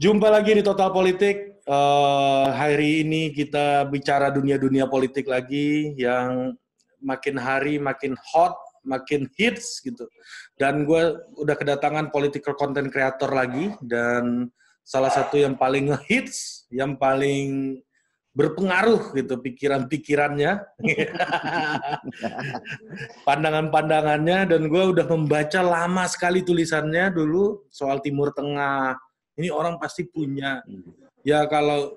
Jumpa lagi di Total Politik. Uh, hari ini kita bicara dunia-dunia politik lagi yang makin hari makin hot, makin hits gitu. Dan gue udah kedatangan political content creator lagi dan salah satu yang paling hits, yang paling berpengaruh gitu pikiran-pikirannya, pandangan-pandangannya dan gue udah membaca lama sekali tulisannya dulu soal Timur Tengah, ini orang pasti punya. Ya kalau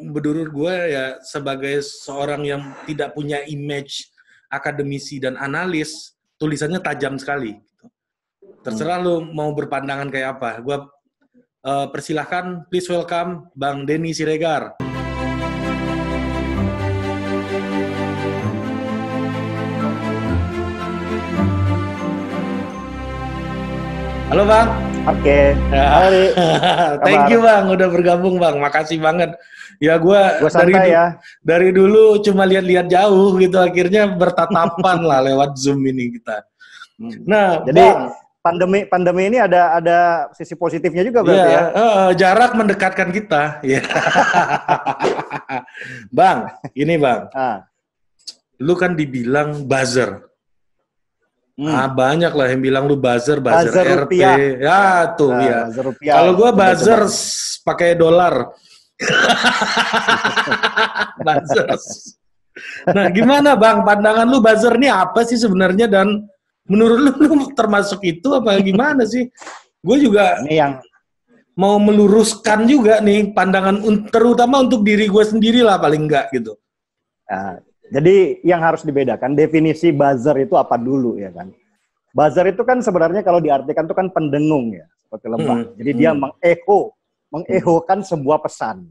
menurut gue ya sebagai seorang yang tidak punya image akademisi dan analis, tulisannya tajam sekali. Gitu. Terserah hmm. lu mau berpandangan kayak apa. Gue uh, persilahkan, please welcome Bang Denny Siregar. Halo Bang. Oke. Okay. Thank you bang, udah bergabung bang. Makasih banget. Ya gue dari ya. dari dulu cuma lihat-lihat jauh gitu, akhirnya bertatapan lah lewat zoom ini kita. Hmm. Nah, jadi bang, pandemi pandemi ini ada ada sisi positifnya juga berarti ya. ya? Uh, jarak mendekatkan kita. Ya. bang, ini bang. Ah. Lu kan dibilang buzzer. Hmm. Ah banyak lah yang bilang lu buzzer, buzzer, buzzer RP. Rupiah. Ya tuh nah, ya. Kalau gua buzzer pakai dolar. buzzer. Nah, gimana Bang pandangan lu buzzer ini apa sih sebenarnya dan menurut lu, lu termasuk itu apa gimana sih? Gue juga ini yang mau meluruskan juga nih pandangan terutama untuk diri gue sendiri lah paling enggak gitu. Nah, jadi yang harus dibedakan definisi buzzer itu apa dulu ya kan? Buzzer itu kan sebenarnya kalau diartikan itu kan pendengung ya, seperti lembah. Hmm. Jadi hmm. dia mengeho, mengehokan sebuah pesan.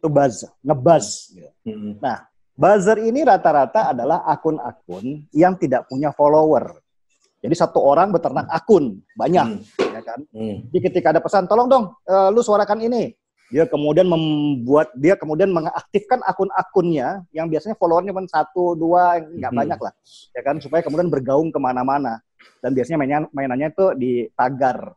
Itu buzzer, ngebuzz. Gitu. Hmm. Nah, buzzer ini rata-rata adalah akun-akun yang tidak punya follower. Jadi satu orang beternak akun banyak, hmm. ya kan? Hmm. Jadi ketika ada pesan, tolong dong, uh, lu suarakan ini dia kemudian membuat dia kemudian mengaktifkan akun-akunnya yang biasanya followernya cuma satu dua nggak hmm. banyak lah. Ya kan? Supaya kemudian bergaung ke mana-mana. Dan biasanya mainnya mainannya itu di tagar.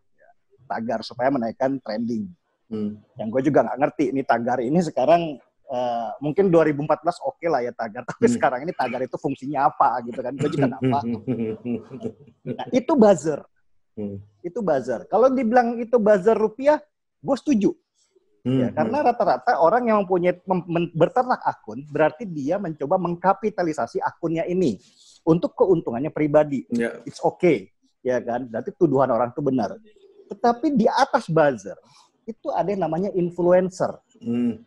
Tagar supaya menaikkan trending. Hmm. yang gue juga nggak ngerti ini tagar ini sekarang uh, mungkin 2014 oke okay lah ya tagar tapi hmm. sekarang ini tagar itu fungsinya apa gitu kan? Gue juga nggak paham. Nah, itu buzzer. Hmm. itu buzzer. Kalau dibilang itu buzzer rupiah gue setuju Hmm. Ya, karena rata-rata orang yang mempunyai mem, berternak akun berarti dia mencoba mengkapitalisasi akunnya ini untuk keuntungannya pribadi. Yeah. It's okay, ya kan? Berarti tuduhan orang itu benar. Tetapi di atas buzzer itu ada yang namanya influencer. Hmm.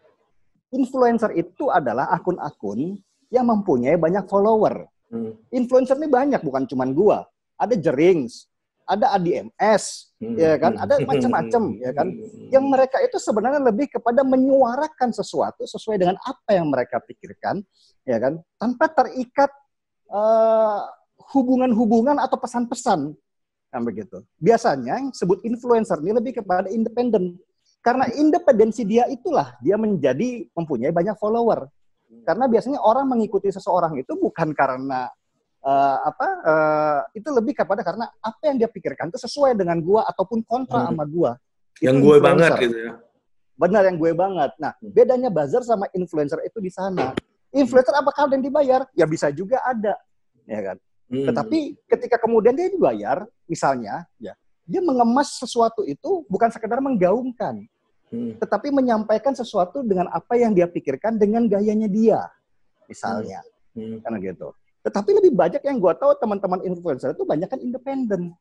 Influencer itu adalah akun-akun yang mempunyai banyak follower. Hmm. Influencer ini banyak, bukan cuma gua. Ada Jerings, ada ADMS, hmm. Ya kan, ada macam-macam, ya kan. Yang mereka itu sebenarnya lebih kepada menyuarakan sesuatu sesuai dengan apa yang mereka pikirkan, ya kan, tanpa terikat uh, hubungan-hubungan atau pesan-pesan, kan begitu. Biasanya yang sebut influencer ini lebih kepada independen, karena independensi dia itulah dia menjadi mempunyai banyak follower. Karena biasanya orang mengikuti seseorang itu bukan karena uh, apa uh, itu lebih kepada karena apa yang dia pikirkan itu sesuai dengan gua ataupun kontra hmm. sama gua. Yang gue banget gitu ya. Benar yang gue banget. Nah, hmm. bedanya buzzer sama influencer itu di sana. Influencer apakah ada yang dibayar? Ya bisa juga ada, ya kan. Hmm. Tetapi ketika kemudian dia dibayar, misalnya, ya dia mengemas sesuatu itu bukan sekedar menggaungkan, hmm. tetapi menyampaikan sesuatu dengan apa yang dia pikirkan dengan gayanya dia, misalnya, hmm. karena gitu. Tetapi lebih banyak yang gue tahu teman-teman influencer itu banyak kan independen.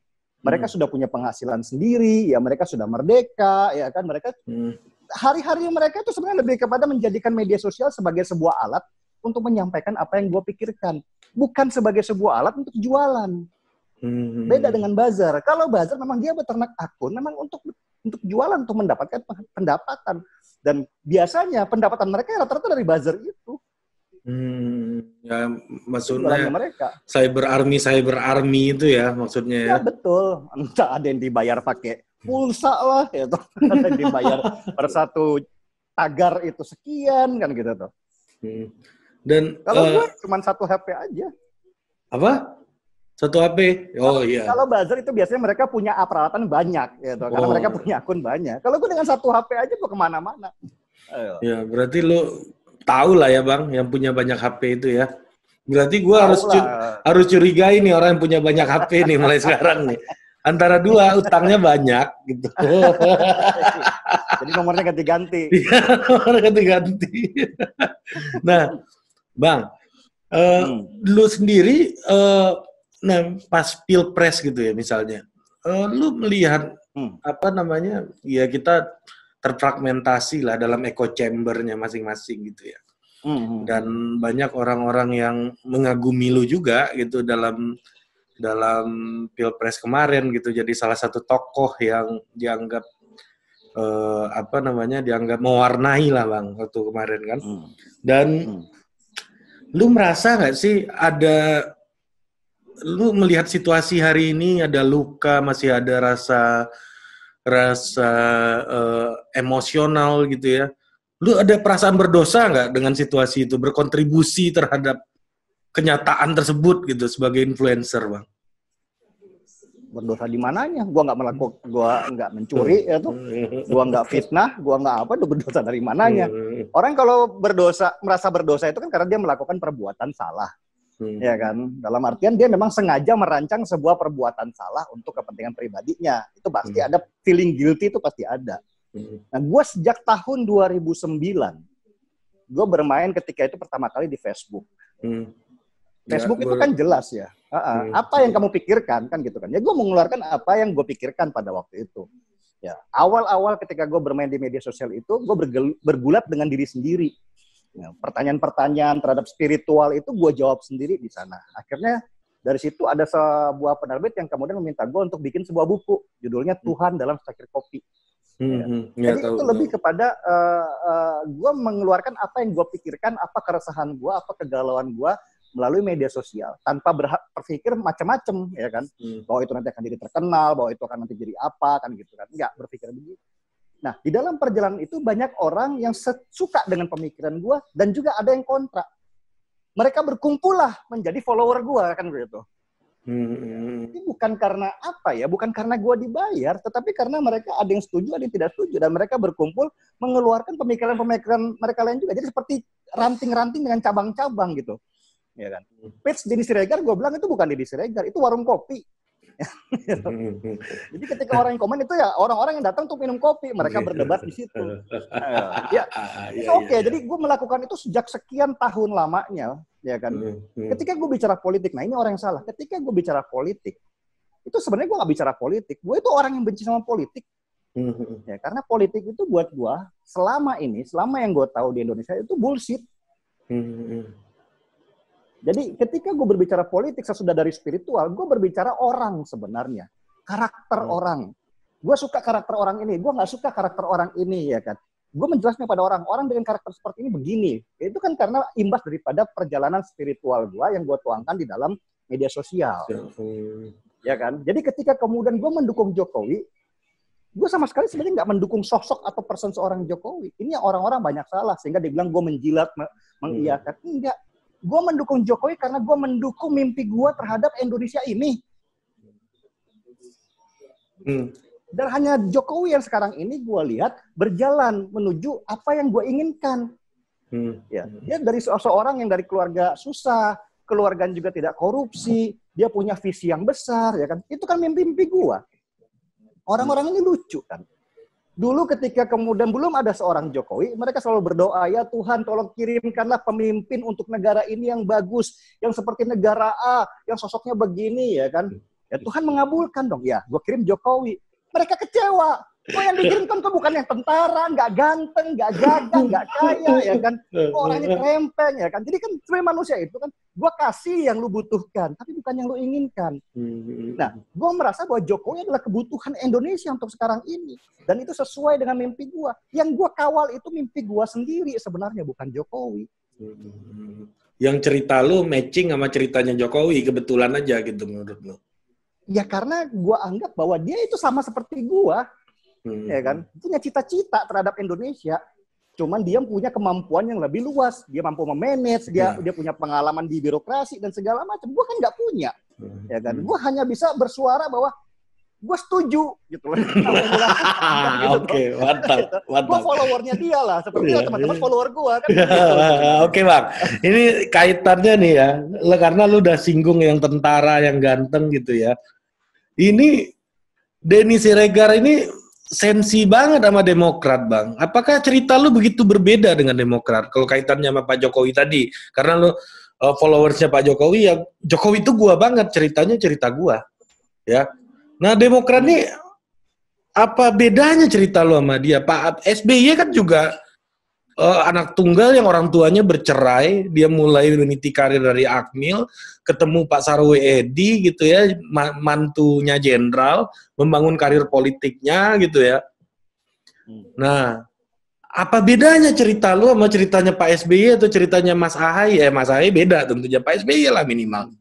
Mereka hmm. sudah punya penghasilan sendiri, ya mereka sudah merdeka, ya kan mereka hmm. hari-hari mereka itu sebenarnya lebih kepada menjadikan media sosial sebagai sebuah alat untuk menyampaikan apa yang gue pikirkan, bukan sebagai sebuah alat untuk jualan. Hmm. Beda dengan bazar. Kalau bazar memang dia beternak akun, memang untuk untuk jualan untuk mendapatkan pendapatan dan biasanya pendapatan mereka rata-rata dari bazar itu. Hmm, ya maksudnya mereka. cyber army cyber army itu ya maksudnya ya. Ya betul. Entah ada yang dibayar pakai pulsa lah ya tuh. Ada yang dibayar per satu tagar itu sekian kan gitu tuh. Hmm. Dan kalau uh, gue cuma satu HP aja. Apa? Satu HP? Oh iya. Kalau buzzer itu biasanya mereka punya peralatan banyak, gitu. Oh. Karena mereka punya akun banyak. Kalau gue dengan satu HP aja gue ke mana-mana. Ya, berarti lu tahu lah ya bang, yang punya banyak HP itu ya. Berarti gue harus cu harus curigai nih orang yang punya banyak HP nih mulai sekarang nih. Antara dua utangnya banyak gitu. Jadi nomornya ganti-ganti. Iya, nomornya ganti-ganti. nah, bang, uh, hmm. lu sendiri uh, nah pas pilpres gitu ya misalnya, uh, lu melihat hmm. apa namanya ya kita terfragmentasi lah dalam echo chambernya masing-masing gitu ya. Hmm. Dan banyak orang-orang yang mengagumi lu juga gitu dalam dalam pilpres kemarin gitu jadi salah satu tokoh yang dianggap uh, apa namanya dianggap mewarnai lah bang waktu kemarin kan hmm. dan hmm. lu merasa nggak sih ada lu melihat situasi hari ini ada luka, masih ada rasa rasa uh, emosional gitu ya. Lu ada perasaan berdosa nggak dengan situasi itu berkontribusi terhadap kenyataan tersebut gitu sebagai influencer, Bang? berdosa di mananya? Gua nggak melakukan, gua nggak mencuri ya tuh, gua nggak fitnah, gua nggak apa, itu berdosa dari mananya? Orang kalau berdosa, merasa berdosa itu kan karena dia melakukan perbuatan salah hmm. ya kan? Dalam artian dia memang sengaja merancang sebuah perbuatan salah untuk kepentingan pribadinya. Itu pasti hmm. ada feeling guilty itu pasti ada. Hmm. Nah, gue sejak tahun 2009, gue bermain ketika itu pertama kali di Facebook. Hmm. Facebook ya, itu kan jelas ya. Uh -uh. Hmm. Apa yang kamu pikirkan kan gitu kan? Ya gue mengeluarkan apa yang gue pikirkan pada waktu itu. Ya awal-awal ketika gue bermain di media sosial itu, gue bergulat dengan diri sendiri Ya, pertanyaan-pertanyaan terhadap spiritual itu gue jawab sendiri di sana. Akhirnya dari situ ada sebuah penerbit yang kemudian meminta gue untuk bikin sebuah buku judulnya hmm. Tuhan dalam secangkir kopi. Hmm, ya. Hmm, ya, Jadi tahu, itu tahu. lebih kepada uh, eh, uh, eh, gue mengeluarkan apa yang gue pikirkan, apa keresahan gue, apa kegalauan gue melalui media sosial tanpa berpikir macam-macam ya kan hmm. bahwa itu nanti akan jadi terkenal bahwa itu akan nanti jadi apa kan gitu kan nggak berpikir begitu Nah, di dalam perjalanan itu banyak orang yang suka dengan pemikiran gue dan juga ada yang kontra. Mereka berkumpul lah menjadi follower gue kan gitu. Hmm. Ini bukan karena apa ya, bukan karena gue dibayar, tetapi karena mereka ada yang setuju, ada yang tidak setuju, dan mereka berkumpul mengeluarkan pemikiran-pemikiran mereka lain juga. Jadi seperti ranting-ranting dengan cabang-cabang gitu, ya kan. Hmm. Page Deddy Siregar, gue bilang itu bukan Deddy Siregar, itu warung kopi. Jadi ketika orang yang komen itu ya orang-orang yang datang untuk minum kopi, mereka berdebat di situ. Ya, itu oke. Okay. Jadi gue melakukan itu sejak sekian tahun lamanya, ya kan. Ketika gue bicara politik, nah ini orang yang salah. Ketika gue bicara politik, itu sebenarnya gue nggak bicara politik. Gue itu orang yang benci sama politik. Ya, karena politik itu buat gue selama ini, selama yang gue tahu di Indonesia itu bullshit. Jadi ketika gue berbicara politik sesudah dari spiritual, gue berbicara orang sebenarnya. Karakter hmm. orang. Gue suka karakter orang ini, gue nggak suka karakter orang ini ya kan. Gue menjelaskan pada orang, orang dengan karakter seperti ini begini. Itu kan karena imbas daripada perjalanan spiritual gue yang gue tuangkan di dalam media sosial. Hmm. Ya kan. Jadi ketika kemudian gue mendukung Jokowi, gue sama sekali sebenarnya nggak mendukung sosok atau person seorang Jokowi. Ini orang-orang banyak salah sehingga dibilang gue menjilat, mengiyakan. Enggak, gue mendukung Jokowi karena gue mendukung mimpi gue terhadap Indonesia ini. Hmm. Dan hanya Jokowi yang sekarang ini gue lihat berjalan menuju apa yang gue inginkan. Hmm. Ya, dia dari seorang yang dari keluarga susah, keluarga juga tidak korupsi, dia punya visi yang besar, ya kan? Itu kan mimpi-mimpi gue. Orang-orang ini lucu kan. Dulu ketika kemudian belum ada seorang Jokowi, mereka selalu berdoa, ya Tuhan tolong kirimkanlah pemimpin untuk negara ini yang bagus, yang seperti negara A, yang sosoknya begini ya kan. Ya Tuhan mengabulkan dong, ya gue kirim Jokowi. Mereka kecewa, Oh yang dikirimkan tuh bukan yang tentara, nggak ganteng, nggak gagah, nggak kaya, ya kan? Oh, orangnya krempeng, ya kan? Jadi kan sebagai manusia itu kan, gue kasih yang lu butuhkan, tapi bukan yang lu inginkan. Nah, gue merasa bahwa Jokowi adalah kebutuhan Indonesia untuk sekarang ini, dan itu sesuai dengan mimpi gue. Yang gue kawal itu mimpi gue sendiri sebenarnya, bukan Jokowi. Yang cerita lu matching sama ceritanya Jokowi, kebetulan aja gitu menurut lu? Ya karena gue anggap bahwa dia itu sama seperti gue hmm. ya kan punya cita-cita terhadap Indonesia cuman dia punya kemampuan yang lebih luas dia mampu memanage dia yeah. dia punya pengalaman di birokrasi dan segala macam gua kan nggak punya hmm. ya kan gue hanya bisa bersuara bahwa gue setuju gitu loh. Oke, mantap, gitu. mantap. Gue followernya dia lah, seperti yeah, teman-teman yeah. follower gue kan. gitu. Oke bang, ini kaitannya nih ya, karena lu udah singgung yang tentara yang ganteng gitu ya. Ini Denny Siregar ini sensi banget sama Demokrat bang. Apakah cerita lu begitu berbeda dengan Demokrat kalau kaitannya sama Pak Jokowi tadi? Karena lu uh, followersnya Pak Jokowi ya Jokowi itu gua banget ceritanya cerita gua, ya Nah Demokrat ini apa bedanya cerita lo sama dia? Pak SBY kan juga uh, anak tunggal yang orang tuanya bercerai, dia mulai meniti karir dari Akmil, ketemu Pak Sarwe Edi gitu ya, mantunya jenderal, membangun karir politiknya gitu ya. Hmm. Nah, apa bedanya cerita lu sama ceritanya Pak SBY atau ceritanya Mas Ahaye? Eh, Mas Ahaye beda tentunya, Pak SBY lah minimal.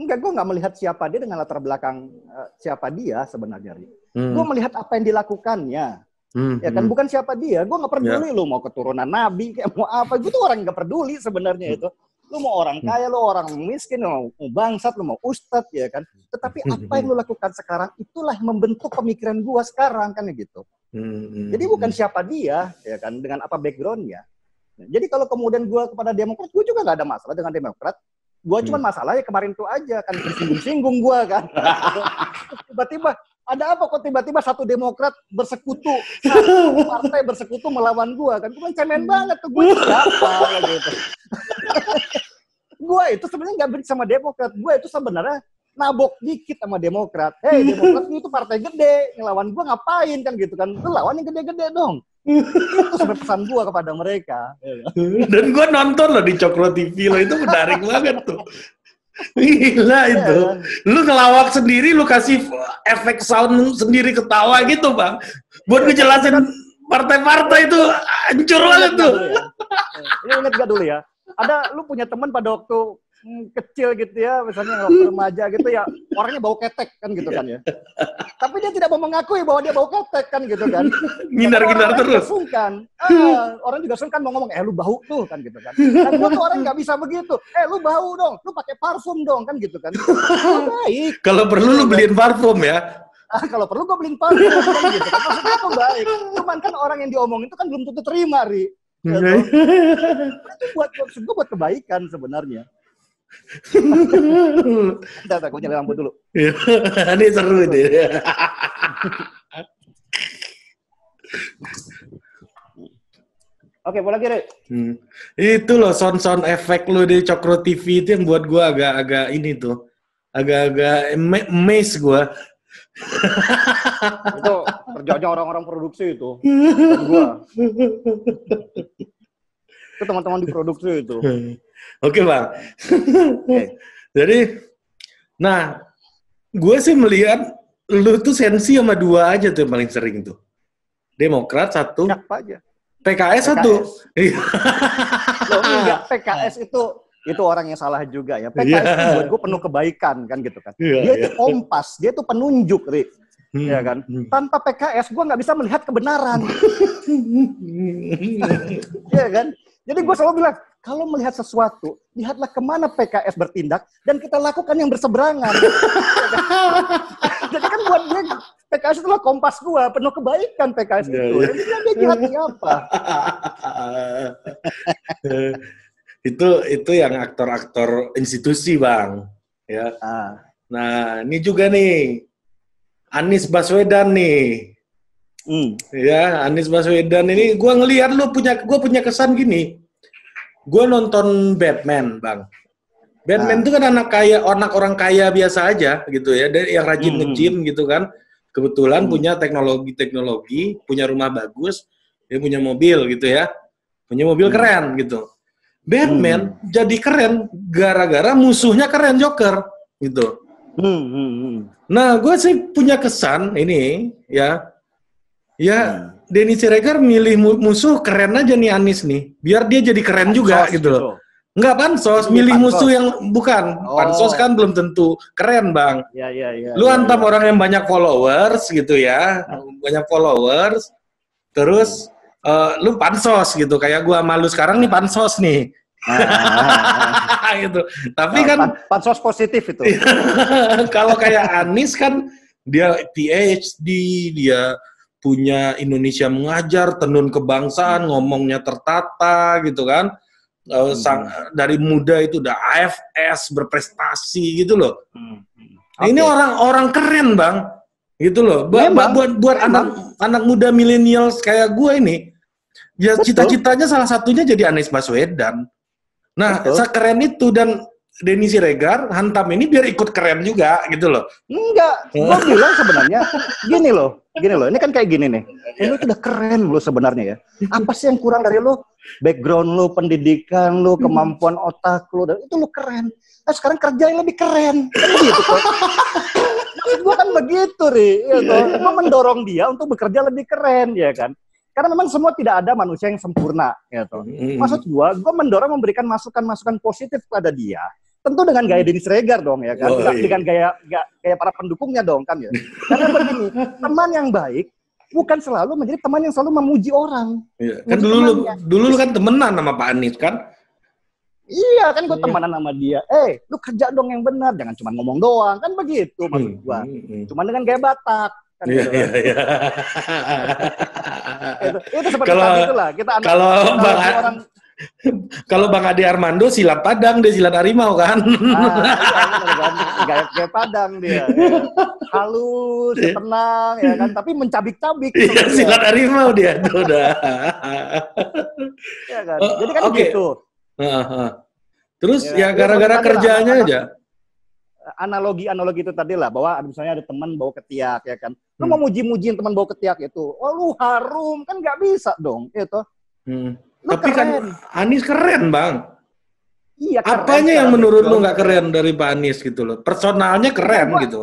Enggak, gue nggak melihat siapa dia dengan latar belakang uh, siapa dia sebenarnya. Hmm. Gue melihat apa yang dilakukannya. Hmm, ya kan hmm. bukan siapa dia. Gue nggak peduli yeah. lu mau keturunan nabi kayak mau apa. Gue tuh orang nggak peduli sebenarnya hmm. itu. Lu mau orang hmm. kaya, lu orang miskin, lu mau bangsat, lu mau ustad ya kan. Tetapi hmm, apa yang lu lakukan sekarang itulah membentuk pemikiran gue sekarang kan gitu. Hmm. Jadi bukan siapa dia ya kan dengan apa backgroundnya. Jadi kalau kemudian gue kepada Demokrat, gue juga nggak ada masalah dengan Demokrat. Gua cuma masalahnya kemarin tuh aja kan disinggung-singgung gua kan. Tiba-tiba ada apa kok tiba-tiba satu demokrat bersekutu satu partai bersekutu melawan gua? Kan gua cemen banget tuh gua siapa gitu gua itu sebenarnya nggak benci sama demokrat. Gua itu sebenarnya nabok dikit sama demokrat. Hei demokrat itu partai gede ngelawan gua ngapain kan gitu kan? Lu lawan yang gede-gede dong. Itu sampai pesan gua kepada mereka. Dan gua nonton loh di Cokro TV lo itu menarik banget tuh. Gila iya, itu. Kan? Lu ngelawak sendiri, lu kasih efek sound sendiri ketawa gitu, Bang. Buat ngejelasin partai-partai itu hancur banget tuh. Lu inget gak dulu ya? Ada lu punya teman pada waktu kecil gitu ya, misalnya remaja gitu ya, orangnya bau ketek kan gitu kan ya. Tapi dia tidak mau mengakui bahwa dia bau ketek kan gitu kan. Ngindar-ngindar terus. Sungkan. Ah, orang juga sungkan mau ngomong, eh lu bau tuh kan gitu kan. Dan gua tuh orang nggak bisa begitu. Eh lu bau dong, lu pakai parfum dong kan gitu kan. Oh, baik. Kalau perlu lu beliin parfum ya. Ah, kalau perlu gue beliin parfum kan gitu kan. Maksudnya itu baik. Cuman kan orang yang diomong itu kan belum tentu terima, Ri. Gitu. itu buat gue buat kebaikan sebenarnya. Bentar, aku nyalain lampu dulu. Iya. ini seru ini. Oke, boleh lagi, hmm. Itu loh sound-sound efek lu di Cokro TV itu yang buat gua agak-agak ini tuh. Agak-agak amazed gua. itu kerjanya orang-orang produksi itu. gua. Itu teman-teman di produksi itu. Oke bang. Okay. Jadi, nah, gue sih melihat lu tuh sensi sama dua aja tuh yang paling sering tuh. Demokrat satu. Siapa aja? PKS, PKS. satu. Loh, enggak, PKS itu itu orang yang salah juga ya. PKS yeah. itu buat gue penuh kebaikan kan gitu kan. Yeah, dia yeah. itu kompas, dia itu penunjuk, Ri. Hmm. Ya kan? Hmm. Tanpa PKS gue nggak bisa melihat kebenaran. Iya kan? Jadi gue selalu bilang, kalau melihat sesuatu, lihatlah ke mana PKS bertindak dan kita lakukan yang berseberangan. Jadi kan buat dia PKS itulah kompas gua, penuh kebaikan PKS yeah, itu. Yeah. Jadi dia jahat siapa? itu itu yang aktor-aktor institusi bang, ya. Ah. Nah ini juga nih Anies Baswedan nih. Hmm. Ya, Anies Baswedan ini gue ngelihat lu punya gue punya kesan gini gue nonton Batman bang Batman itu ah. kan anak kaya anak orang kaya biasa aja gitu ya yang rajin hmm. nge-gym gitu kan kebetulan hmm. punya teknologi teknologi punya rumah bagus dia punya mobil gitu ya punya mobil hmm. keren gitu Batman hmm. jadi keren gara-gara musuhnya keren Joker gitu hmm. Hmm. hmm. nah gue sih punya kesan ini ya ya hmm Denny Siregar milih musuh keren aja nih Anis nih. Biar dia jadi keren pansos juga gitu loh. Gitu. Enggak pansos, milih pansos. musuh yang bukan. Oh. Pansos kan belum tentu keren, Bang. Ya, ya, ya. Lu ya, antam ya. orang yang banyak followers gitu ya. Banyak followers. Terus uh, lu pansos gitu. Kayak gua malu sekarang nih pansos nih. Ah. gitu. Tapi nah, kan pansos positif itu. kalau kayak Anies kan dia PhD, dia punya Indonesia mengajar, tenun kebangsaan, ngomongnya tertata gitu kan. Uh, sang, dari muda itu udah AFS berprestasi gitu loh. Hmm. Okay. Ini orang-orang keren bang, gitu loh. Buat buat buat, buat anak anak muda milenial kayak gue ini, ya cita-citanya salah satunya jadi Anies Baswedan. Nah, Betul. sekeren itu dan Denny Siregar hantam ini biar ikut keren juga gitu loh. Enggak, gue bilang sebenarnya gini loh, gini loh. Ini kan kayak gini nih. Ini tuh udah keren lo sebenarnya ya. Apa sih yang kurang dari lo? Background lo, pendidikan lo, kemampuan otak lo, dan itu lo keren. Nah sekarang kerja yang lebih keren, kan gitu kok. Maksud gue kan begitu, Ri. Ya, Gue mendorong dia untuk bekerja lebih keren, ya kan. Karena memang semua tidak ada manusia yang sempurna, gitu. Maksud gue, gue mendorong memberikan masukan-masukan positif kepada dia tentu dengan gaya Denis Regar dong ya kan, oh, iya. dengan gaya, gaya gaya para pendukungnya dong kan ya. Karena begini, teman yang baik bukan selalu menjadi teman yang selalu memuji orang. Iya. Kan dulu lu, dulu lu kan temenan sama Pak Anies kan? Iya kan gue iya. temenan sama dia. Eh, lu kerja dong yang benar, jangan cuma ngomong doang. Kan begitu maksud hmm, gua. Hmm, hmm. Cuman dengan gaya Batak. Kan iya, gitu. iya, iya. itu, itu seperti kalau, tadi itulah. Kita kalau Bang, orang, kalau Bang Ade Armando silat Padang, dia silat harimau kan? Ah, iya, gaya, Padang dia. Ya. Halus, ya, tenang, ya kan? Tapi mencabik-cabik. Iya, silat harimau dia tuh udah. ya kan? Oh, Jadi kan okay. gitu. Terus ya, ya gara-gara ya, kerjanya aja. Analogi-analogi itu tadi lah, bahwa misalnya ada teman bawa ketiak, ya kan? Lu hmm. mau muji-mujiin teman bawa ketiak itu, oh lu harum, kan nggak bisa dong, itu. Hmm Lu Tapi kan keren. kan Anies keren, Bang. Iya, keren. Apanya yang menurut lu nggak keren dari Pak Anies gitu loh? Personalnya keren gua, gitu.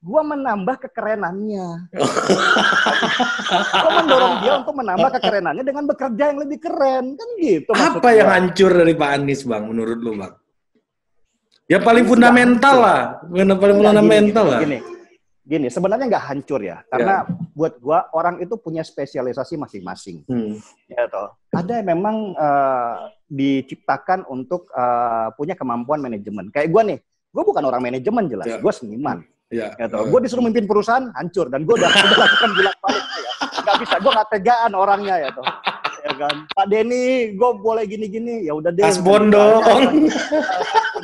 Gua menambah kekerenannya. gua mendorong dia untuk menambah kekerenannya dengan bekerja yang lebih keren. Kan gitu. Apa yang gua. hancur dari Pak Anies, Bang, menurut lu, Bang? Ya paling fundamental lah. Paling fundamental lah. Gini, gini, sebenarnya nggak hancur ya, karena ya. buat gua orang itu punya spesialisasi masing-masing. Hmm. Ya toh. Ada yang memang uh, diciptakan untuk uh, punya kemampuan manajemen. Kayak gua nih, gua bukan orang manajemen jelas, ya. gua seniman. Ya. Ya toh. Gua disuruh mimpin perusahaan, hancur dan gua udah, udah lakukan bolak balik ya. Gak bisa, gua nggak tegaan orangnya ya toh. Ya kan, Pak Denny, gue boleh gini-gini, ya udah deh. Asbon dong.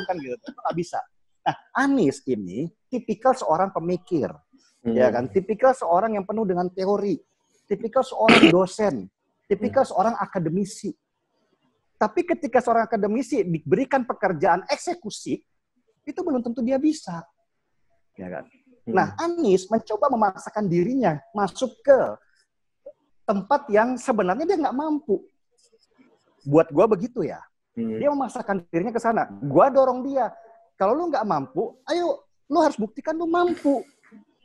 Kan gitu, nggak bisa. Nah, Anies ini tipikal seorang pemikir, hmm. ya kan? Tipikal seorang yang penuh dengan teori, tipikal seorang dosen, tipikal hmm. seorang akademisi. Tapi ketika seorang akademisi diberikan pekerjaan eksekusi, itu belum tentu dia bisa, ya kan? Hmm. Nah, Anies mencoba memaksakan dirinya masuk ke tempat yang sebenarnya dia nggak mampu. Buat gue begitu ya. Hmm. Dia memaksakan dirinya ke sana. Gue dorong dia. Kalau lu nggak mampu, ayo lu harus buktikan lu mampu.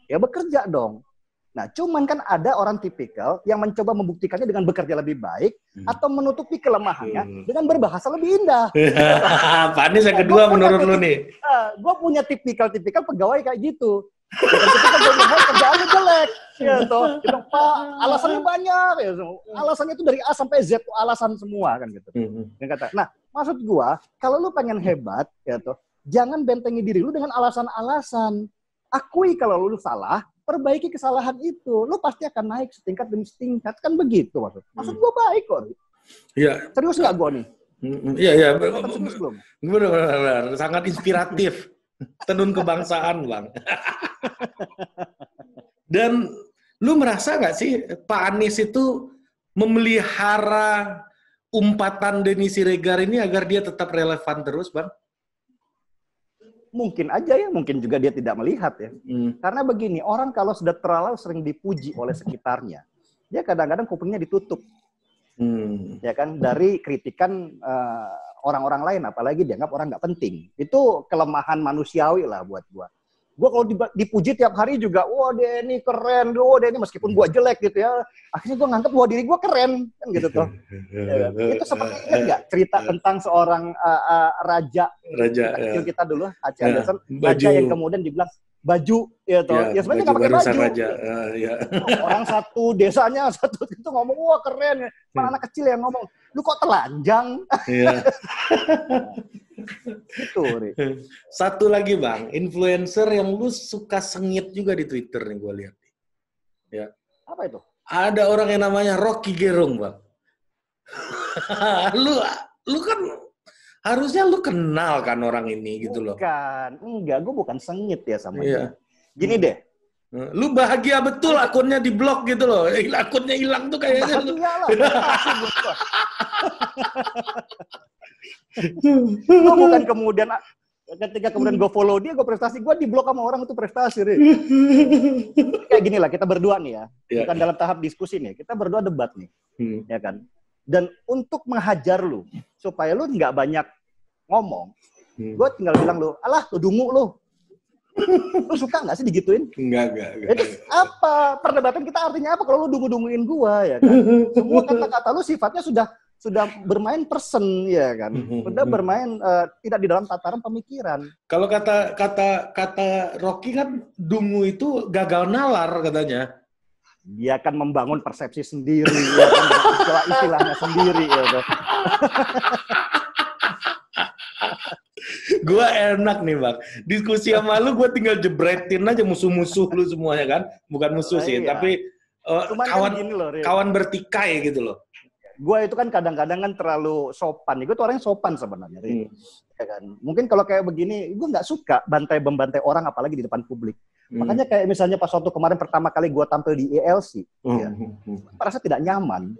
Ya bekerja dong. Nah, cuman kan ada orang tipikal yang mencoba membuktikannya dengan bekerja lebih baik hmm. atau menutupi kelemahannya hmm. dengan berbahasa lebih indah. Pak Anies yang nah, kedua menurut lu nih. Uh, ah, gue punya tipikal-tipikal pegawai kayak gitu. Ketika gue lihat kerjaan lu jelek, gitu. Gitu, Pak, alasannya banyak, ya. Alasannya itu dari A sampai Z, alasan semua kan gitu. Hmm. kata, nah, maksud gue, kalau lu pengen hebat, ya tuh, Jangan bentengi diri lu dengan alasan-alasan. Akui kalau lu salah, perbaiki kesalahan itu. Lu pasti akan naik setingkat demi setingkat. Kan begitu maksud. Maksud gua baik kok. Iya. Serius nggak gua nih? Iya, iya. Benar, benar, Sangat inspiratif. Tenun kebangsaan, Bang. Dan lu merasa nggak sih Pak Anies itu memelihara umpatan Denny Siregar ini agar dia tetap relevan terus, Bang? Mungkin aja ya, mungkin juga dia tidak melihat ya. Hmm. Karena begini, orang kalau sudah terlalu sering dipuji oleh sekitarnya, dia kadang-kadang kupingnya ditutup. Hmm. Ya kan dari kritikan uh, orang-orang lain apalagi dianggap orang nggak penting. Itu kelemahan manusiawi lah buat gua. Gue kalau dipuji tiap hari juga, wah dia ini keren, wah dia ini meskipun gue jelek gitu ya, akhirnya gue nganggap wah diri gue keren kan gitu tuh. ya, itu seperti ingat nggak cerita tentang seorang uh, uh, raja, raja kita, ya. kita dulu, Aceh ya, Anderson, raja yang kemudian dibilang baju ya toh. Ya, ya sebenarnya nggak pakai baju. Raja. Uh, ya. Orang satu desanya satu itu ngomong wah keren, malah anak kecil yang ngomong lu kok telanjang? Iya. itu, Ri. Satu lagi bang, influencer yang lu suka sengit juga di Twitter nih gue lihat. Ya. Apa itu? Ada orang yang namanya Rocky Gerung bang. lu lu kan harusnya lu kenal kan orang ini gitu loh. Bukan, enggak, gue bukan sengit ya sama iya. dia. Gini deh. Lu bahagia betul akunnya di blok gitu loh. Akunnya hilang tuh kayaknya. Bahagia lah. gue bukan kemudian ketika kemudian gue follow dia, gue prestasi, gue di blok sama orang itu prestasi. Ri. Kayak gini lah, kita berdua nih ya, yeah. bukan dalam tahap diskusi nih, kita berdua debat nih, hmm. ya kan. Dan untuk menghajar lu supaya lu nggak banyak ngomong, hmm. gue tinggal bilang lu, alah lu dungu lu. Lu suka nggak sih digituin? Enggak, enggak, enggak. Itu apa? Perdebatan kita artinya apa kalau lu dungu-dunguin gua ya kan? Semua kata-kata lu sifatnya sudah sudah bermain person ya kan. Sudah bermain uh, tidak di dalam tataran pemikiran. Kalau kata kata kata Rocky kan dungu itu gagal nalar katanya dia akan membangun persepsi sendiri, ya kan, istilah istilahnya sendiri. Ya, gue enak nih bang, diskusi sama lu gue tinggal jebretin aja musuh-musuh lu semuanya kan, bukan musuh sih, iya. tapi uh, kawan kan loh, kawan bertikai gitu loh. Gue itu kan kadang-kadang kan terlalu sopan, gue tuh orang yang sopan sebenarnya. Hmm. Ya kan? Mungkin kalau kayak begini, gue nggak suka bantai membantai orang apalagi di depan publik. Hmm. Makanya kayak misalnya pas waktu kemarin pertama kali gue tampil di ELC, hmm. ya, hmm. merasa tidak nyaman.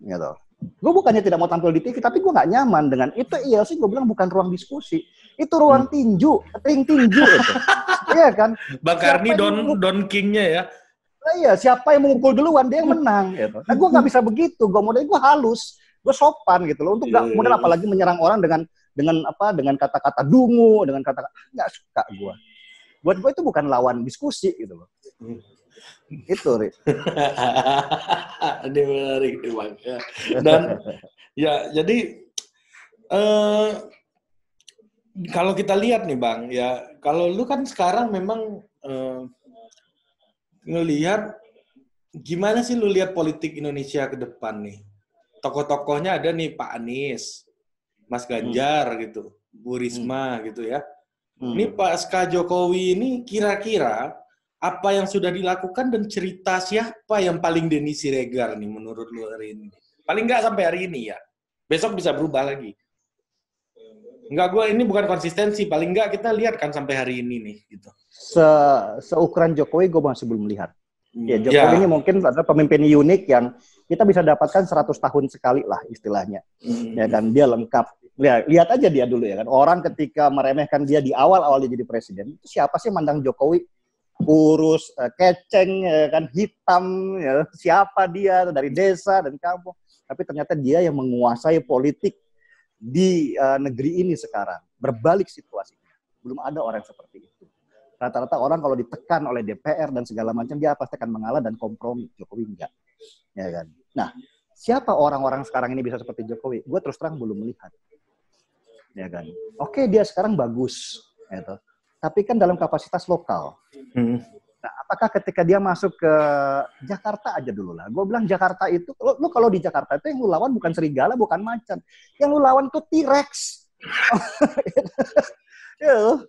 Gitu. Gue bukannya tidak mau tampil di TV, tapi gue nggak nyaman dengan itu ELC. Gue bilang bukan ruang diskusi, itu ruang hmm. tinju, ting tinju itu. Iya kan? Bang Karni don don kingnya ya. Nah, iya, siapa yang mengumpul duluan dia yang menang. Gitu. Nah, gue nggak bisa begitu. Gue modal gue halus, gue sopan gitu loh. Untuk nggak yeah, iya, iya. apalagi menyerang orang dengan dengan apa? Dengan kata-kata dungu, dengan kata-kata nggak suka gue buat gue itu bukan lawan diskusi gitu loh. Itu, Rik. Ini menarik Bang. Ya. Dan ya, jadi eh, kalau kita lihat nih, Bang, ya kalau lu kan sekarang memang eh, ngelihat gimana sih lu lihat politik Indonesia ke depan nih? Tokoh-tokohnya ada nih Pak Anies, Mas Ganjar hmm. gitu, Bu Risma hmm. gitu ya. Hmm. Ini Pak Jokowi ini kira-kira apa yang sudah dilakukan dan cerita siapa yang paling Denny Siregar nih menurut lu hari ini? Paling nggak sampai hari ini ya. Besok bisa berubah lagi. Enggak, gue ini bukan konsistensi. Paling nggak kita lihat kan sampai hari ini nih. Gitu. Se Seukuran Jokowi gue masih belum melihat. Ya, Jokowi ya. ini mungkin adalah pemimpin unik yang kita bisa dapatkan 100 tahun sekali lah istilahnya. Hmm. Ya kan dia lengkap lihat, lihat aja dia dulu ya kan. Orang ketika meremehkan dia di awal-awal dia jadi presiden, itu siapa sih mandang Jokowi kurus, uh, keceng, ya kan, hitam, ya, siapa dia dari desa dan kampung. Tapi ternyata dia yang menguasai politik di uh, negeri ini sekarang. Berbalik situasinya. Belum ada orang seperti itu. Rata-rata orang kalau ditekan oleh DPR dan segala macam dia pasti akan mengalah dan kompromi. Jokowi enggak. Ya kan. Nah, siapa orang-orang sekarang ini bisa seperti Jokowi? Gue terus terang belum melihat ya kan. Oke dia sekarang bagus, gitu. Tapi kan dalam kapasitas lokal. Hmm. Nah, apakah ketika dia masuk ke Jakarta aja dulu lah. Gue bilang Jakarta itu, lu, lu kalau di Jakarta itu yang lu lawan bukan serigala, bukan macan. Yang lu lawan tuh T-Rex. ya,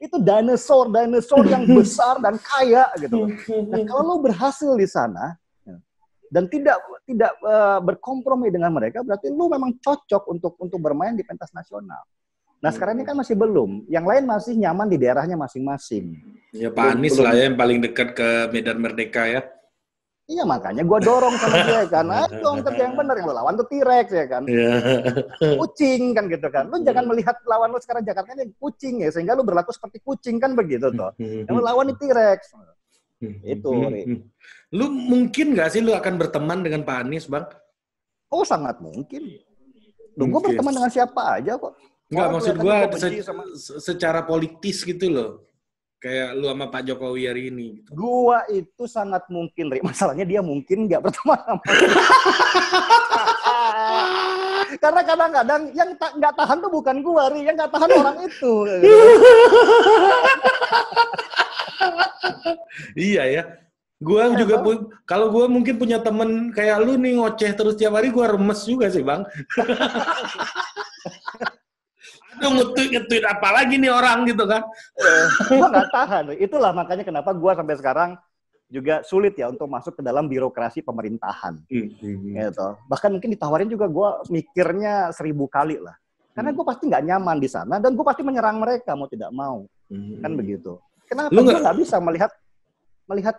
itu dinosaur, dinosaur yang besar dan kaya gitu. Nah, kalau lu berhasil di sana, dan tidak tidak uh, berkompromi dengan mereka berarti lu memang cocok untuk untuk bermain di pentas nasional. Nah sekarang ini kan masih belum, yang lain masih nyaman di daerahnya masing-masing. Ya Pak Anies lah ya yang paling dekat ke Medan Merdeka ya. Iya makanya gue dorong sama dia kan, ayo dong kerja yang benar yang lo lawan tuh T-Rex ya kan, yeah. kucing kan gitu kan, lu jangan melihat lawan lu sekarang Jakarta ini kucing ya, sehingga lu berlaku seperti kucing kan begitu tuh, yang lu lawan itu T-Rex, itu. Lu mungkin nggak sih lu akan berteman dengan Pak Anies, Bang? Oh, sangat mungkin. Lu gue berteman dengan siapa aja kok. Enggak, maksud gue se sama... secara politis gitu loh. Kayak lu sama Pak Jokowi hari ini. Gitu. Gua itu sangat mungkin, Ri. Masalahnya dia mungkin nggak berteman sama Karena kadang-kadang yang nggak ta tahan tuh bukan gua, Ri. Yang nggak tahan orang itu. iya ya Gue juga pu- kalau gue mungkin punya temen kayak lu nih ngoceh terus tiap hari gue remes juga sih bang. Aduh ngetweet ngetweet apa lagi nih orang gitu kan? gue nggak tahan. Itulah makanya kenapa gue sampai sekarang juga sulit ya untuk masuk ke dalam birokrasi pemerintahan. Gitu. Bahkan mungkin ditawarin juga gue mikirnya seribu kali lah. Karena gue pasti nggak nyaman di sana dan gue pasti menyerang mereka mau tidak mau. Kan begitu. Kenapa Lu gue nggak- bisa melihat melihat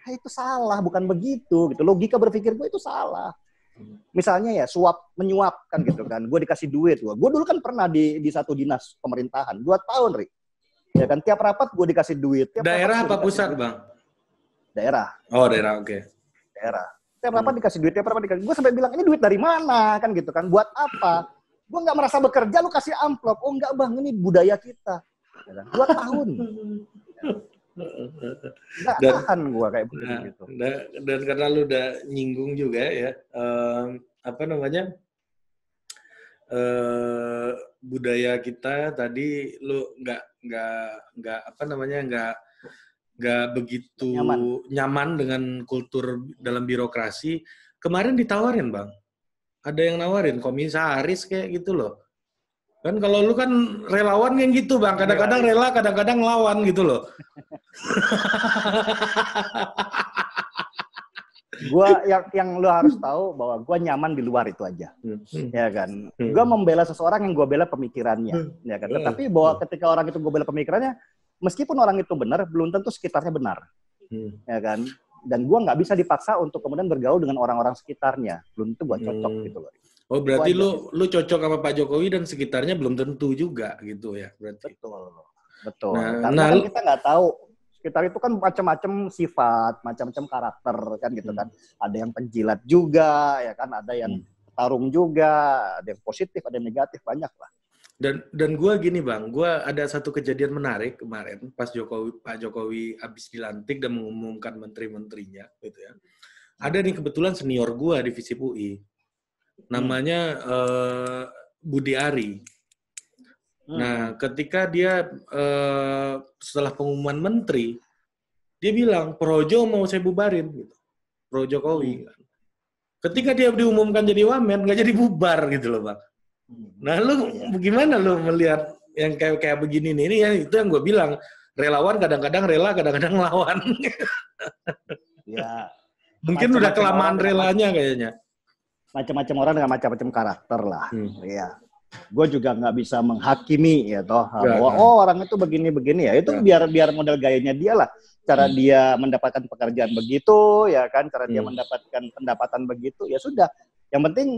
"Ah, itu salah, bukan begitu gitu. Logika berpikir gue itu salah. Misalnya ya suap menyuap kan gitu kan. Gue dikasih duit gue. Gue dulu kan pernah di di satu dinas pemerintahan dua tahun, Ri. Ya kan tiap rapat gue dikasih duit. Tiap Daerah apa pusat duit. bang? Daerah, Oh daerah oke. daerah. Tiap rapat dikasih duit, tiap rapat dikasih. Gue sampai bilang ini duit dari mana kan gitu kan? Buat apa? Gue nggak merasa bekerja, lu kasih amplop. Oh enggak bang, ini budaya kita. Ya kan? Dua tahun. Nggak Dan- tahan gue kayak begitu. Nah, gitu. da- dan karena lu udah nyinggung juga ya, em, apa namanya eh budaya kita tadi lu nggak nggak nggak apa namanya nggak nggak begitu Nyaman. nyaman dengan kultur dalam birokrasi. Kemarin ditawarin bang, ada yang nawarin komisaris kayak gitu loh. Kan kalau lu kan relawan yang gitu bang, kadang-kadang rela, kadang-kadang lawan gitu loh. Gua yang yang lu harus tahu bahwa gua nyaman di luar itu aja. ya kan. Hmm. Gue membela seseorang yang gue bela pemikirannya, ya kan. Hmm. Tetapi bahwa ketika orang itu gue bela pemikirannya, meskipun orang itu benar, belum tentu sekitarnya benar, Hmm. ya kan. Dan gue nggak bisa dipaksa untuk kemudian bergaul dengan orang-orang sekitarnya, belum tentu gue cocok Hmm. gitu loh. Oh berarti lu lu cocok sama Pak Jokowi dan sekitarnya belum tentu juga gitu ya berarti. Betul, betul. Nah, Karena nah, kan kita nggak tahu sekitar itu kan macam-macam sifat, macam-macam karakter kan gitu kan. Ada yang penjilat juga, ya kan. Ada yang Hmm. tarung juga, ada yang positif, ada yang negatif, banyak lah. Dan dan gua gini bang, gua ada satu kejadian menarik kemarin pas Jokowi Pak Jokowi habis dilantik dan mengumumkan menteri-menterinya gitu ya. Ada nih kebetulan senior gua di Visip UI, namanya eh, Budi Ari. Hmm. Nah, ketika dia eh, setelah pengumuman menteri, dia bilang Projo mau saya bubarin, gitu. Pro Jokowi. kan. Ketika dia diumumkan jadi wamen, nggak jadi bubar gitu loh bang. Nah, lu gimana lu melihat yang kayak kayak begini nih? Ini ya itu yang gue bilang relawan kadang-kadang rela, kadang-kadang lawan. Ya, Mungkin udah kelamaan relanya kayaknya. Macam-macam orang dengan macam-macam karakter lah. Hmm. Iya. Gue juga nggak bisa menghakimi ya toh bahwa nggak. oh orang itu begini-begini ya. Itu Nggak. biar biar model gayanya dia lah. Cara Hmm. dia mendapatkan pekerjaan begitu ya kan, cara dia Hmm. mendapatkan pendapatan begitu ya sudah. Yang penting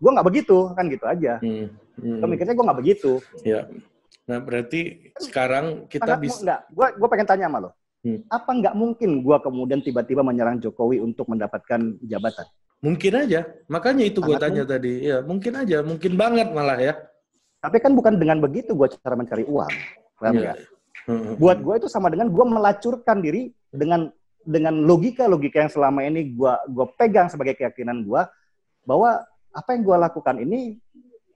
gue nggak begitu kan gitu aja. Hmm. Hmm. Mikirnya gue nggak begitu. Ya. Nah, berarti sekarang kita Sangat bisa. Gue gue pengen tanya sama lo. Hmm. Apa nggak mungkin gue kemudian tiba-tiba menyerang Jokowi untuk mendapatkan jabatan? Mungkin aja. Makanya itu gue tanya tadi. Ya, mungkin aja, mungkin banget malah ya. Tapi kan bukan dengan begitu gue cara mencari uang. Paham? Hmm. buat gue itu sama dengan gue melacurkan diri dengan dengan logika logika yang selama ini gue gue pegang sebagai keyakinan gue bahwa apa yang gue lakukan ini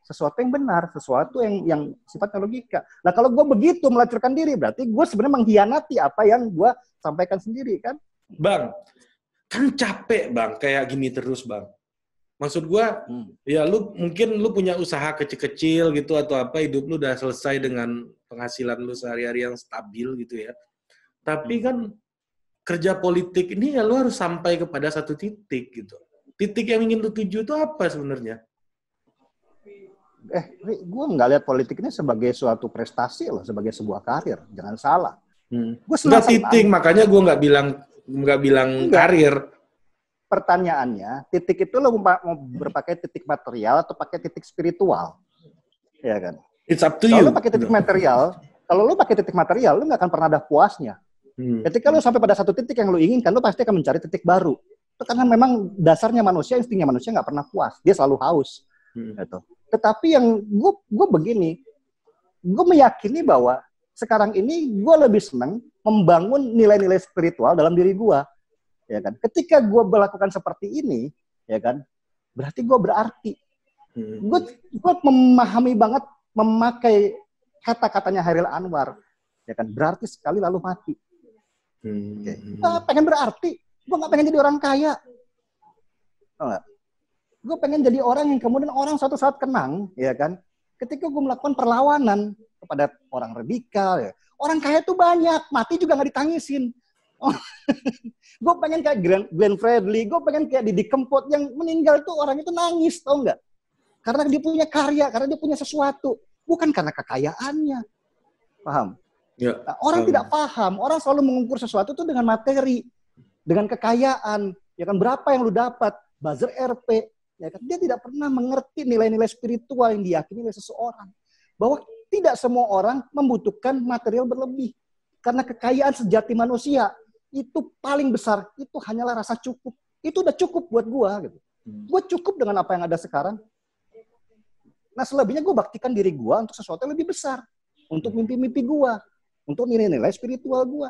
sesuatu yang benar sesuatu yang yang sifatnya logika nah kalau gue begitu melacurkan diri berarti gue sebenarnya mengkhianati apa yang gue sampaikan sendiri kan Bang, kan capek bang kayak gini terus bang. Maksud gua, Hmm. ya lu mungkin lu punya usaha kecil-kecil gitu atau apa hidup lu udah selesai dengan penghasilan lu sehari-hari yang stabil gitu ya. Tapi kan kerja politik ini ya lu harus sampai kepada satu titik gitu. Titik yang ingin lu tuju itu apa sebenarnya? eh gue nggak lihat politik ini sebagai suatu prestasi loh sebagai sebuah karir jangan salah Hmm. gue senang titik, makanya gua nggak bilang nggak bilang Enggak. karir. pertanyaannya, titik itu lo mau berpakai titik material atau pakai titik spiritual? Ya kan? It's up to Kalau you. lo pakai titik material, kalau lo pakai titik material, lo nggak akan pernah ada puasnya. Hmm. Ketika lo sampai pada satu titik yang lo inginkan, lo pasti akan mencari titik baru. Itu karena memang dasarnya manusia, instingnya manusia nggak pernah puas. Dia selalu haus. Hmm. Gitu. Tetapi yang gue gue begini, gue meyakini bahwa sekarang ini gue lebih senang membangun nilai-nilai spiritual dalam diri gue, ya kan. Ketika gue melakukan seperti ini, ya kan, berarti gue berarti. Hmm. Gue gue memahami banget memakai kata-katanya Hairil Anwar, ya kan. Berarti sekali lalu mati. Hmm. Okay. Nah, pengen berarti. Gue nggak pengen jadi orang kaya. Tau Gue pengen jadi orang yang kemudian orang suatu saat kenang, ya kan? Ketika gue melakukan perlawanan kepada orang radikal, ya. Orang kaya tuh banyak, mati juga nggak ditangisin. Oh. gue pengen kayak Glenn, Glenn Fredly, gue pengen kayak Didi Kempot yang meninggal tuh orang itu nangis, tau nggak? Karena dia punya karya, karena dia punya sesuatu, bukan karena kekayaannya. Paham? Ya, nah, orang um. tidak paham, orang selalu mengukur sesuatu itu dengan materi, dengan kekayaan, ya kan berapa yang lu dapat, buzzer RP, ya kan dia tidak pernah mengerti nilai-nilai spiritual yang diyakini oleh seseorang. Bahwa tidak semua orang membutuhkan material berlebih. Karena kekayaan sejati manusia itu paling besar, itu hanyalah rasa cukup. Itu udah cukup buat gua gitu. Hmm. Gua cukup dengan apa yang ada sekarang. Nah selebihnya gue baktikan diri gue untuk sesuatu yang lebih besar. Untuk mimpi-mimpi gue untuk nilai-nilai spiritual gue.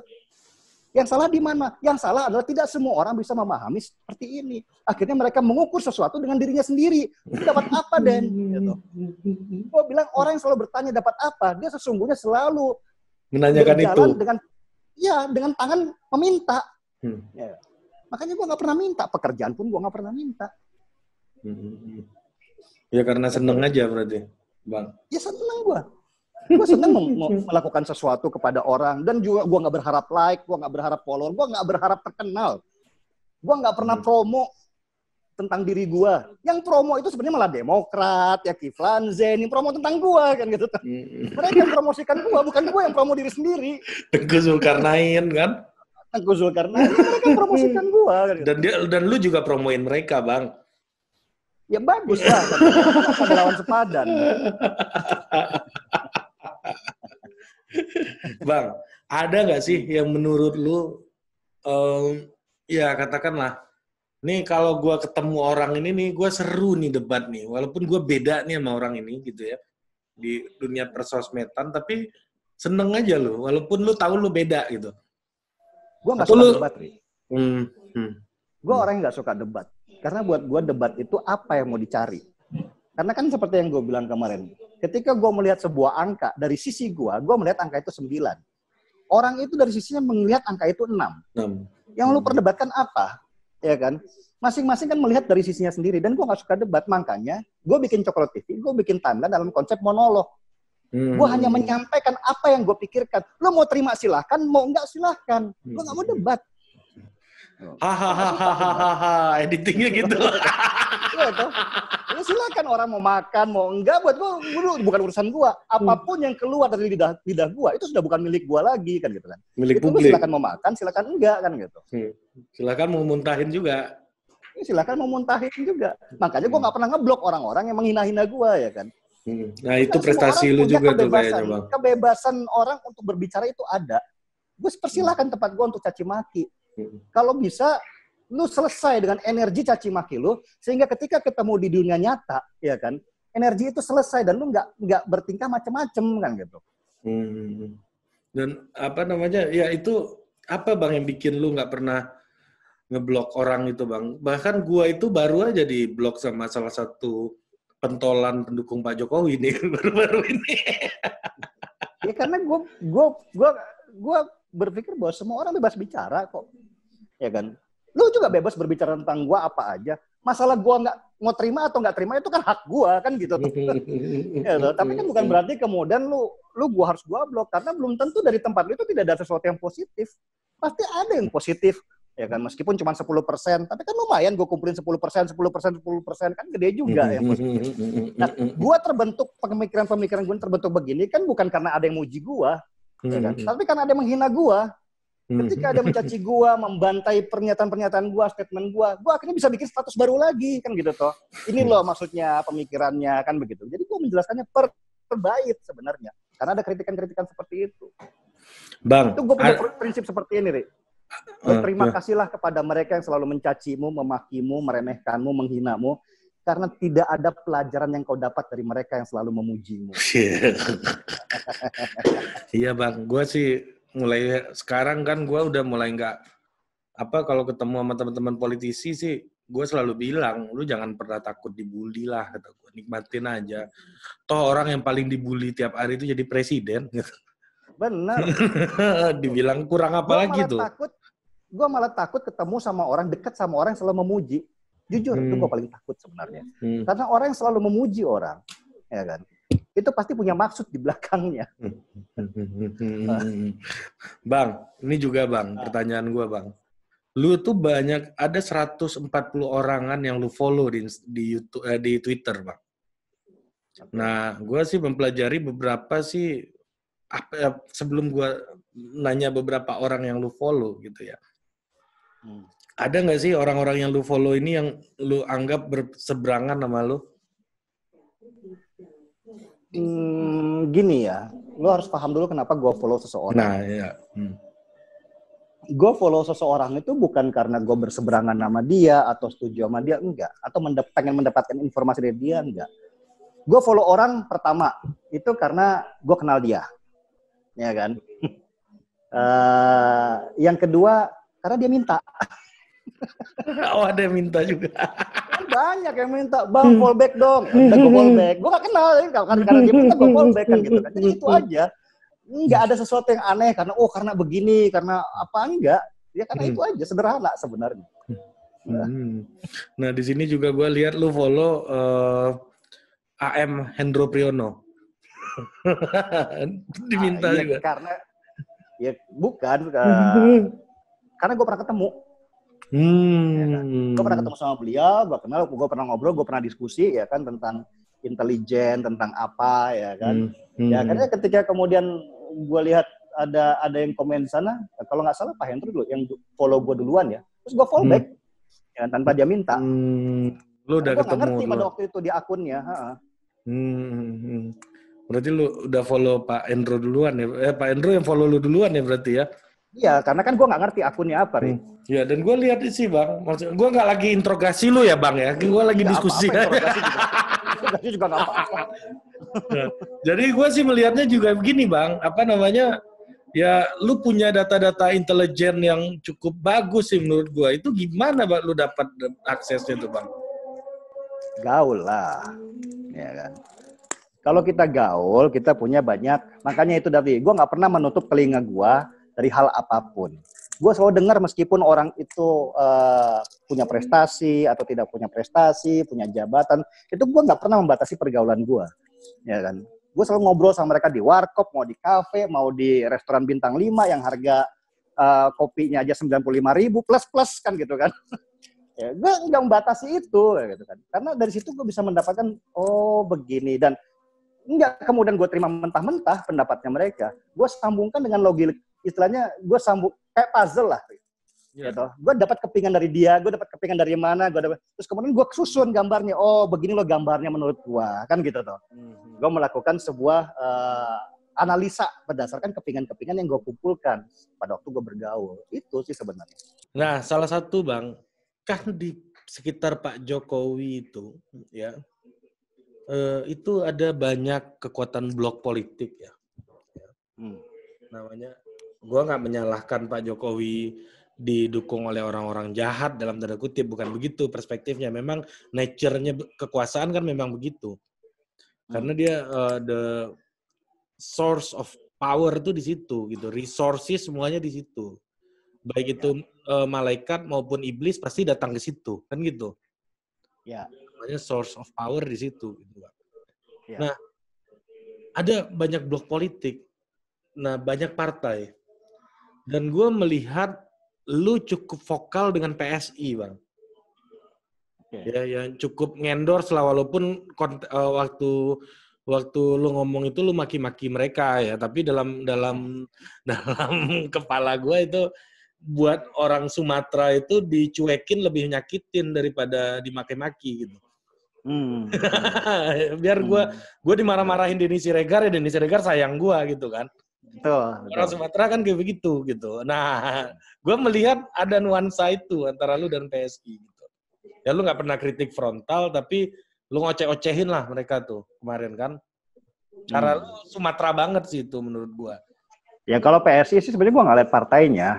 Yang salah di mana? Yang salah adalah tidak semua orang bisa memahami seperti ini. Akhirnya mereka mengukur sesuatu dengan dirinya sendiri. Dapat apa, Den? Gitu. Gue bilang orang yang selalu bertanya dapat apa, dia sesungguhnya selalu menanyakan itu dengan ya dengan tangan meminta. Hmm. Ya. Makanya gue nggak pernah minta pekerjaan pun gue nggak pernah minta. Hmm. Ya karena seneng aja berarti, bang. Ya seneng gue gue seneng melakukan sesuatu kepada orang. Dan juga gue nggak berharap like gue nggak berharap follower gue nggak berharap terkenal. Gue nggak pernah hmm. promo tentang diri gue yang promo itu sebenarnya malah demokrat ya Kiflan Zen yang promo tentang gue kan gitu. Hmm. mereka yang promosikan gue bukan gue yang promo diri sendiri. Tengku Zulkarnain kan? Tengku Zulkarnain. Mereka yang promosikan gue kan gitu. dan dia dan lu juga promoin mereka bang. Ya bagus lah kan. Lawan sepadan Bang, ada nggak sih yang menurut lu, um, ya katakanlah, nih kalau gue ketemu orang ini nih, gue seru nih debat nih, walaupun gue beda nih sama orang ini gitu ya, di dunia persosmedan, tapi seneng aja lu, walaupun lu tahu lu beda gitu. Gue nggak suka lu... debat, Ri. Hmm, hmm. Gue orang yang nggak suka debat, karena buat gue debat itu apa yang mau dicari. Karena kan seperti yang gue bilang kemarin, ketika gue melihat sebuah angka dari sisi gue, gue melihat angka itu 9. Orang itu dari sisinya melihat angka itu 6. 6. Yang lu perdebatkan apa? Ya kan? Masing-masing kan melihat dari sisinya sendiri. Dan gue gak suka debat. Makanya gue bikin Coklat TV, gue bikin timeline dalam konsep monolog. Hmm. Gue hanya menyampaikan apa yang gue pikirkan. Lo mau terima silahkan, mau enggak silahkan. Lo gak mau debat. Hahaha, editingnya gitu. ya, toh. ya silakan orang mau makan, mau enggak buat gua, bukan urusan gua. Apa pun yang keluar dari lidah lidah gua itu sudah bukan milik gua lagi kan gitu kan. Milik itu publik. Silakan mau makan, silakan enggak kan gitu. Hmm. Silakan mau muntahin juga. Ya, silakan mau muntahin juga. Makanya gua nggak pernah ngeblok orang-orang yang menghina-hina gua ya kan. Hmm. Nah itu prestasi lu juga tuh kayaknya bang. Kebebasan orang untuk berbicara itu ada. Gue persilahkan tempat gue untuk caci maki. Kalau bisa lu selesai dengan energi caci maki lu sehingga ketika ketemu di dunia nyata ya kan energi itu selesai dan lu nggak nggak bertingkah macam-macam kan gitu. Hmm. dan apa namanya ya itu apa bang yang bikin lu nggak pernah ngeblok orang itu bang? Bahkan gua itu baru aja di blok sama salah satu pentolan pendukung Pak Jokowi nih baru-baru ini. Ya karena gua gua gua gua berpikir bahwa semua orang bebas bicara kok. Ya kan? Lu juga bebas berbicara tentang gua apa aja. Masalah gua nggak mau terima atau nggak terima itu kan hak gua kan gitu. ya. Tapi kan bukan berarti kemudian lu lu gua harus gua blok karena belum tentu dari tempat lu itu tidak ada sesuatu yang positif. Pasti ada yang positif ya kan meskipun cuma 10 persen tapi kan lumayan gue kumpulin 10 persen 10 persen 10 persen kan gede juga ya nah gue terbentuk pemikiran-pemikiran gue terbentuk begini kan bukan karena ada yang muji gue ya kan? Hmm. Tapi kan ada yang menghina gua. Hmm. Ketika ada mencaci gua, membantai pernyataan-pernyataan gua, statement gua, gua akhirnya bisa bikin status baru lagi kan gitu toh. Ini loh maksudnya pemikirannya kan begitu. Jadi gua menjelaskannya per terbaik sebenarnya. Karena ada kritikan-kritikan seperti itu. Bang, itu gua punya prinsip seperti ini, Rik. Berterima uh, kasihlah kepada mereka yang selalu mencacimu, memakimu, meremehkanmu, menghinamu karena tidak ada pelajaran yang kau dapat dari mereka yang selalu memujimu. iya bang, gue sih mulai sekarang kan gue udah mulai nggak apa kalau ketemu sama teman-teman politisi sih gue selalu bilang lu jangan pernah takut dibully lah kata gue nikmatin aja toh orang yang paling dibully tiap hari itu jadi presiden Benar. Dibilang kurang apa gua lagi tuh? Takut, gue malah takut ketemu sama orang dekat sama orang yang selalu memuji. Jujur, hmm. itu gue paling takut sebenarnya. Hmm. Karena orang yang selalu memuji orang, ya kan, itu pasti punya maksud di belakangnya. bang, ini juga bang, pertanyaan gue bang. Lu tuh banyak ada 140 orangan yang lu follow di di YouTube eh, di Twitter, bang. Nah, gue sih mempelajari beberapa sih apa ya, sebelum gue nanya beberapa orang yang lu follow gitu ya. Hmm. Ada nggak sih orang-orang yang lu follow ini yang lu anggap berseberangan sama lu? Hmm, gini ya, lu harus paham dulu kenapa gue follow seseorang. Nah, iya. Hmm. Gue follow seseorang itu bukan karena gue berseberangan sama dia atau setuju sama dia, enggak. Atau mendap pengen mendapatkan informasi dari dia, enggak. Gue follow orang pertama itu karena gue kenal dia, ya kan. uh, yang kedua karena dia minta. oh ada yang minta juga. Banyak yang minta, bang hmm. fallback dong. Udah gue fallback. Gue gak kenal, kan karena dia minta gue fallback kan gitu kan. Jadi itu aja. Enggak ada sesuatu yang aneh karena oh karena begini, karena apa enggak. Ya karena hmm. itu aja sederhana sebenarnya. Hmm. Nah di sini juga gue lihat lu follow uh, AM Hendro Priyono. Diminta ah, iya, juga. Karena ya bukan uh, karena gue pernah ketemu. Hmm. Ya kan? Gue pernah ketemu sama beliau, gue kenal, gue pernah ngobrol, gue pernah diskusi ya kan tentang intelijen, tentang apa ya kan. Hmm. Ya karena ketika kemudian gue lihat ada ada yang komen di sana, kalau nggak salah Pak Hendro dulu yang follow gue duluan ya, terus gue follow hmm. back ya, tanpa dia minta. Hmm. Lu udah ketemu. Ngerti pada waktu itu di akunnya. Hmm. Berarti lu udah follow Pak Endro duluan ya? Eh, Pak Endro yang follow lu duluan ya berarti ya? Iya, karena kan gue nggak ngerti akunnya apa, Rin. Hmm. Iya, dan gue lihat sih, Bang. Maksud gue nggak lagi interogasi lu ya, Bang ya. Gue lagi gak diskusi. Apa -apa, interogasi juga. nggak apa-apa. Nah, jadi gue sih melihatnya juga begini, Bang. Apa namanya? Ya, lu punya data-data intelijen yang cukup bagus sih menurut gue. Itu gimana, Bang, lu dapat aksesnya tuh, Bang? Gaul lah, ya kan. Kalau kita gaul, kita punya banyak. Makanya itu Davi, gue nggak pernah menutup telinga gue dari hal apa pun. Gue selalu dengar meskipun orang itu uh, punya prestasi atau tidak punya prestasi, punya jabatan, itu gue nggak pernah membatasi pergaulan gue, ya kan. Gue selalu ngobrol sama mereka di warkop, mau di kafe, mau di restoran bintang 5 yang harga uh, kopinya aja sembilan puluh lima ribu plus plus kan gitu kan. ya, gue nggak membatasi itu gitu kan. Karena dari situ gue bisa mendapatkan oh begini dan nggak kemudian gue terima mentah-mentah pendapatnya mereka. Gue sambungkan dengan logik istilahnya gue sambung kayak puzzle lah. Yeah. Gitu. Gue dapat kepingan dari dia, gue dapat kepingan dari mana, gue dapat terus kemudian gue susun gambarnya. Oh, begini loh gambarnya menurut gue, kan gitu tuh. Mm-hmm. Gue melakukan sebuah uh, analisa berdasarkan kepingan-kepingan yang gue kumpulkan pada waktu gue bergaul. Itu sih sebenarnya. Nah, salah satu bang, kan di sekitar Pak Jokowi itu, ya, uh, itu ada banyak kekuatan blok politik ya. Hmm. Namanya gue nggak menyalahkan Pak Jokowi didukung oleh orang-orang jahat dalam tanda kutip bukan begitu perspektifnya. Memang nature-nya kekuasaan kan memang begitu. Karena hmm. dia uh, the source of power itu di situ gitu resources semuanya di situ. Baik itu uh, malaikat maupun iblis pasti datang ke situ kan gitu. Ya. Namanya source of power di situ gitu ya. nah ada banyak blok politik. Nah banyak partai dan gue melihat lu cukup vokal dengan PSI, Bang. Okay. Ya, yang cukup ngendorse lah walaupun uh, waktu waktu lu ngomong itu lu maki-maki mereka ya, tapi dalam dalam dalam kepala gue itu buat orang Sumatera itu dicuekin lebih nyakitin daripada dimaki-maki gitu. Hmm. Biar gue hmm. gue dimarah-marahin Denny Siregar ya Denny Siregar sayang gue gitu kan. Betul, Orang Sumatera kan kayak begitu gitu. Nah, gue melihat ada nuansa itu antara lu dan PSG gitu. Ya lu nggak pernah kritik frontal, tapi lu ngoceh-ocehin lah mereka tuh kemarin kan. Cara hmm. lu Sumatera banget sih itu menurut gue. Ya kalau PSI sih sebenarnya gue nggak lihat partainya.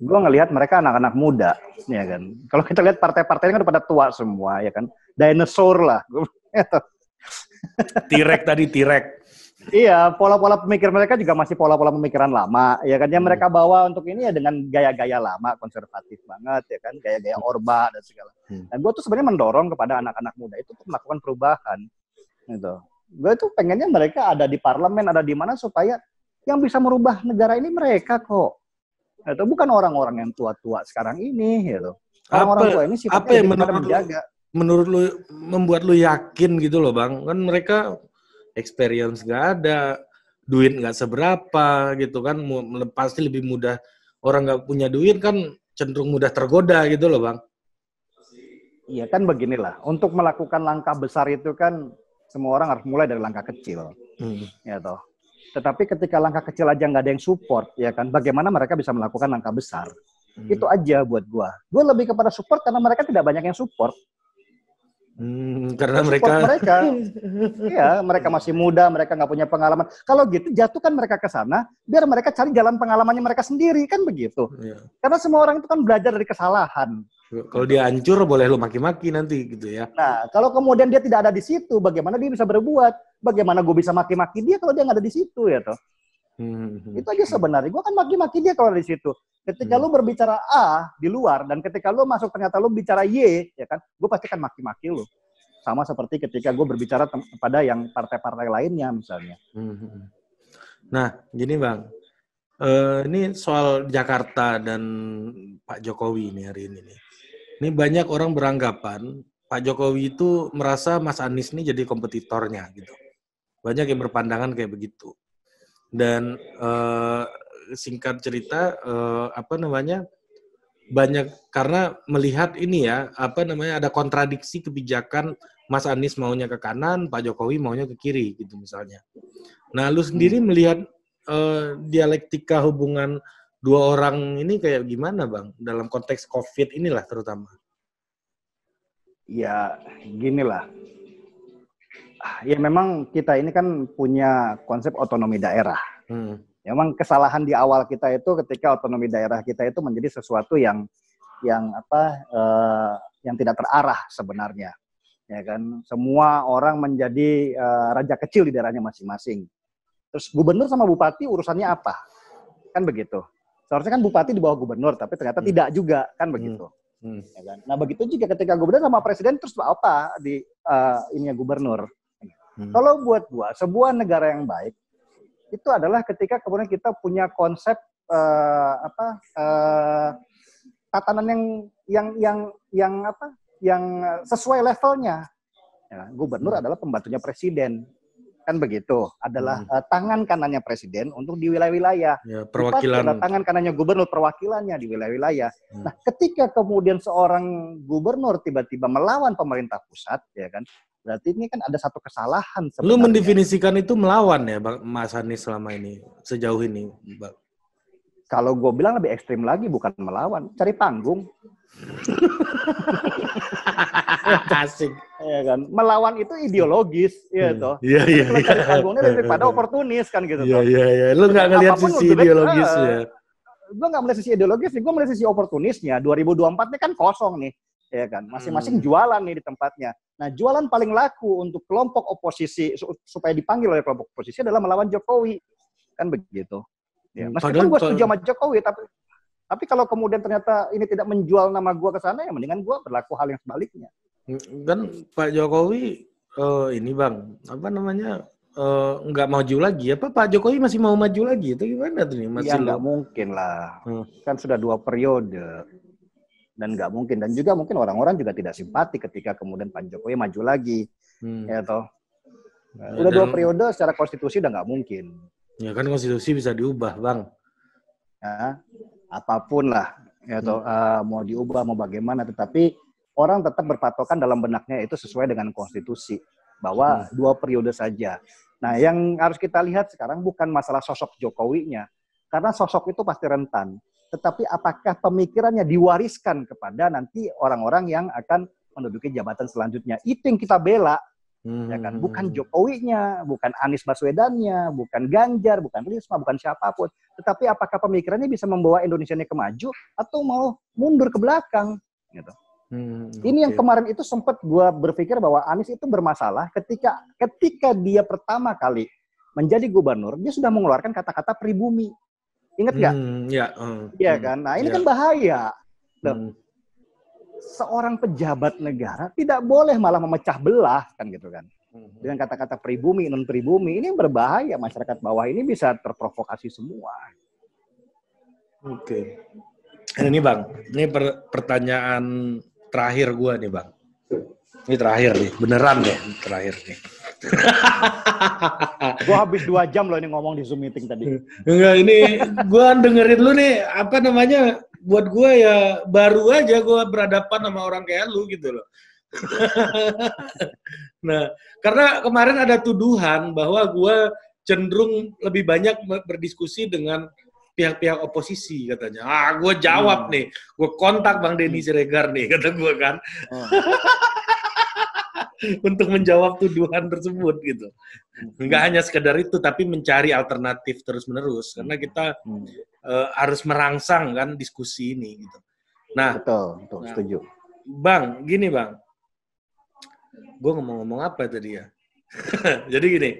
Gue ngelihat mereka anak-anak muda, ya kan. Kalau kita lihat partai-partainya kan pada tua semua, ya kan. Dinosaur lah. Tirek tadi, tirek. Iya, pola-pola pemikir mereka juga masih pola-pola pemikiran lama, ya kan? Yang hmm. mereka bawa untuk ini ya dengan gaya-gaya lama, konservatif banget, ya kan? Gaya-gaya hmm. orba dan segala. Hmm. Dan gue tuh sebenarnya mendorong kepada anak-anak muda itu untuk melakukan perubahan, gitu. Gue tuh pengennya mereka ada di parlemen, ada di mana supaya yang bisa merubah negara ini mereka kok. Itu bukan orang-orang yang tua-tua sekarang ini, gitu. Orang-orang tua ini sifatnya apa yang menurut menjaga. menurut lu membuat lu yakin gitu loh, Bang? Kan mereka experience nggak ada, duit nggak seberapa gitu kan, pasti lebih mudah orang nggak punya duit kan cenderung mudah tergoda gitu loh bang. Iya kan beginilah, untuk melakukan langkah besar itu kan semua orang harus mulai dari langkah kecil, hmm. ya toh. Tetapi ketika langkah kecil aja nggak ada yang support, ya kan, bagaimana mereka bisa melakukan langkah besar? Hmm. Itu aja buat gua. Gua lebih kepada support karena mereka tidak banyak yang support. Hmm, karena mereka mereka. Ya mereka masih muda mereka nggak punya pengalaman. Kalau gitu jatuhkan mereka ke sana biar mereka cari jalan pengalamannya mereka sendiri kan begitu? Ya. karena semua orang itu kan belajar dari kesalahan. Kalau dia hancur boleh lu maki-maki nanti gitu ya. Nah kalau kemudian dia tidak ada di situ bagaimana dia bisa berbuat? Bagaimana gue bisa maki-maki dia kalau dia nggak ada di situ ya toh hmm. itu aja sebenarnya gue kan maki-maki dia kalau di situ Ketika hmm. lu berbicara A di luar dan ketika lu masuk ternyata lu bicara Y, ya kan, gue pasti akan maki-maki lu. Sama seperti ketika gue berbicara pada yang partai-partai lainnya misalnya. Hmm. Nah, gini bang, uh, ini soal Jakarta dan Pak Jokowi ini hari ini nih. Ini banyak orang beranggapan Pak Jokowi itu merasa Mas Anies ini jadi kompetitornya gitu. Banyak yang berpandangan kayak begitu. Dan uh, singkat cerita uh, apa namanya banyak karena melihat ini ya apa namanya ada kontradiksi kebijakan Mas Anies maunya ke kanan, Pak Jokowi maunya ke kiri gitu misalnya. Nah, lu sendiri hmm. melihat uh, dialektika hubungan dua orang ini kayak gimana, Bang? Dalam konteks Covid inilah terutama. Ya, ginilah. Ya memang kita ini kan punya konsep otonomi daerah. Hmm. Memang kesalahan di awal kita itu ketika otonomi daerah kita itu menjadi sesuatu yang yang apa uh, yang tidak terarah sebenarnya. Ya kan, semua orang menjadi uh, raja kecil di daerahnya masing-masing. Terus gubernur sama bupati urusannya apa? Kan begitu. Seharusnya kan bupati di bawah gubernur, tapi ternyata hmm. tidak juga, kan hmm. begitu. Hmm. Ya kan? Nah begitu juga ketika gubernur sama presiden terus apa di uh, ininya gubernur. Hmm. Kalau buat gua, sebuah negara yang baik itu adalah ketika kemudian kita punya konsep uh, apa uh, tatanan yang yang yang yang apa yang sesuai levelnya. Ya, gubernur adalah pembantunya presiden kan begitu adalah hmm. uh, tangan kanannya presiden untuk di wilayah-wilayah ya, perwakilan adalah tangan kanannya gubernur perwakilannya di wilayah-wilayah hmm. nah ketika kemudian seorang gubernur tiba-tiba melawan pemerintah pusat ya kan Berarti ini kan ada satu kesalahan sebenarnya. Lu mendefinisikan itu melawan ya, Bang Mas Anies selama ini, sejauh ini, Bang? Kalau gue bilang lebih ekstrim lagi, bukan melawan, cari panggung. Asik. Ya kan, melawan itu ideologis, ya toh. Iya iya. iya. Cari panggungnya daripada oportunis kan gitu. Iya iya iya. Lu nggak ngelihat sisi ideologis ya. Gue nggak melihat sisi ideologis, gue melihat sisi oportunisnya. 2024 ini kan kosong nih ya kan masing-masing hmm. jualan nih di tempatnya nah jualan paling laku untuk kelompok oposisi supaya dipanggil oleh kelompok oposisi adalah melawan Jokowi kan begitu ya hmm, meskipun gue setuju sama Jokowi tapi tapi kalau kemudian ternyata ini tidak menjual nama gue ke sana ya mendingan gue berlaku hal yang sebaliknya kan Pak Jokowi uh, ini bang apa namanya uh, nggak maju lagi. Apa Pak Jokowi masih mau maju lagi? Itu gimana tuh nih? Masih ya nggak mungkin lah. Hmm. kan sudah dua periode. Dan nggak mungkin. Dan juga mungkin orang-orang juga tidak simpati ketika kemudian Pak Jokowi maju lagi. Hmm. ya toh. Nah, udah dan, dua periode secara konstitusi udah nggak mungkin. Ya kan konstitusi bisa diubah bang. Ya, apa pun lah. Ya toh hmm. uh, mau diubah mau bagaimana. Tetapi orang tetap berpatokan dalam benaknya itu sesuai dengan konstitusi bahwa hmm. dua periode saja nah yang harus kita lihat sekarang bukan masalah sosok Jokowinya karena sosok itu pasti rentan tetapi apakah pemikirannya diwariskan kepada nanti orang-orang yang akan menduduki jabatan selanjutnya. Itu yang kita bela. Hmm. Ya kan? Bukan hmm. Jokowinya, bukan Anies Baswedannya, bukan Ganjar, bukan Risma, bukan siapa pun. Tetapi apakah pemikirannya bisa membawa Indonesia ini ke maju atau mau mundur ke belakang? Gitu. Hmm, ini yang kemarin itu sempat gue berpikir bahwa Anies itu bermasalah ketika ketika dia pertama kali menjadi gubernur, dia sudah mengeluarkan kata-kata pribumi. Ingat nggak? Hmm, ya. Iya hmm, kan? Nah ini ya. kan bahaya. Hmm. Seorang pejabat negara tidak boleh malah memecah belah kan gitu kan. Hmm. Dengan kata-kata pribumi, non pribumi ini berbahaya masyarakat bawah ini bisa terprovokasi semua. Oke. Okay. Ini bang, ini per pertanyaan terakhir gua nih bang. Ini terakhir nih, beneran deh terakhir nih. gue habis dua jam loh ini ngomong di Zoom meeting tadi. Enggak, ini gue dengerin lu nih, apa namanya, buat gue ya baru aja gue berhadapan sama orang kayak lu gitu loh. nah, karena kemarin ada tuduhan bahwa gue cenderung lebih banyak berdiskusi dengan pihak-pihak oposisi katanya. Ah, gue jawab hmm. nih, gue kontak Bang Denny Siregar nih, kata gue kan. Oh. untuk menjawab tuduhan tersebut gitu. Enggak hanya sekedar itu, tapi mencari alternatif terus-menerus karena kita hmm. uh, harus merangsang kan diskusi ini gitu. Nah, betul, betul, nah, setuju. Bang, gini bang, gue ngomong-ngomong apa tadi ya? Jadi gini,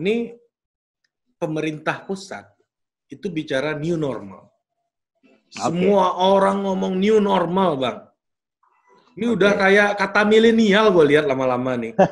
ini pemerintah pusat itu bicara new normal. Okay. Semua orang ngomong new normal, bang. Ini okay. udah kayak kata milenial gue lihat lama-lama nih.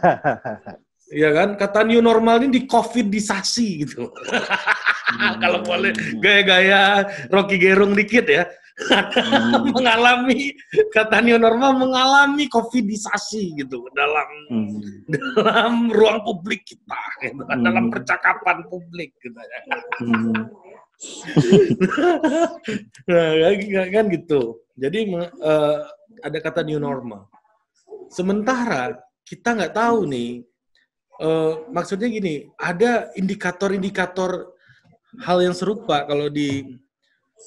Iya kan? Kata new normal ini di covidisasi gitu. hmm. Kalau boleh gaya-gaya Rocky Gerung dikit ya. hmm. mengalami kata new normal mengalami covidisasi gitu dalam hmm. dalam ruang publik kita gitu, hmm. dalam percakapan publik gitu ya. Hmm. Nah, kan gitu. Jadi uh, ada kata new normal. Sementara kita nggak tahu nih, uh, maksudnya gini, ada indikator-indikator hal yang serupa kalau di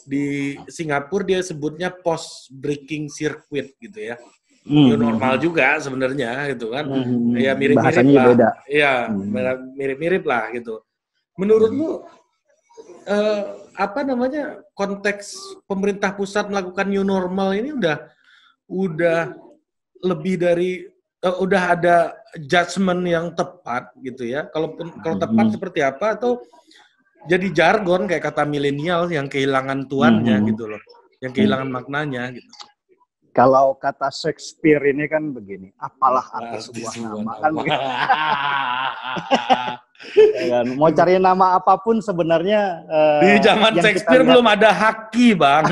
di Singapura dia sebutnya post breaking circuit gitu ya. Hmm. New normal juga sebenarnya gitu kan. Hmm. Ya mirip-mirip lah. Beda. Ya, mirip-mirip lah gitu. Menurutmu uh, apa namanya konteks pemerintah pusat melakukan new normal ini udah udah lebih dari uh, udah ada judgement yang tepat gitu ya. Kalaupun kalau tepat hmm. seperti apa atau jadi jargon kayak kata milenial yang kehilangan tuannya hmm. gitu loh, yang kehilangan hmm. maknanya gitu. Kalau kata Shakespeare ini kan begini, apalah arti sebuah nama kan begitu. ya kan? Mau cari nama apa pun sebenarnya uh, di zaman Shakespeare belum ada haki, Bang.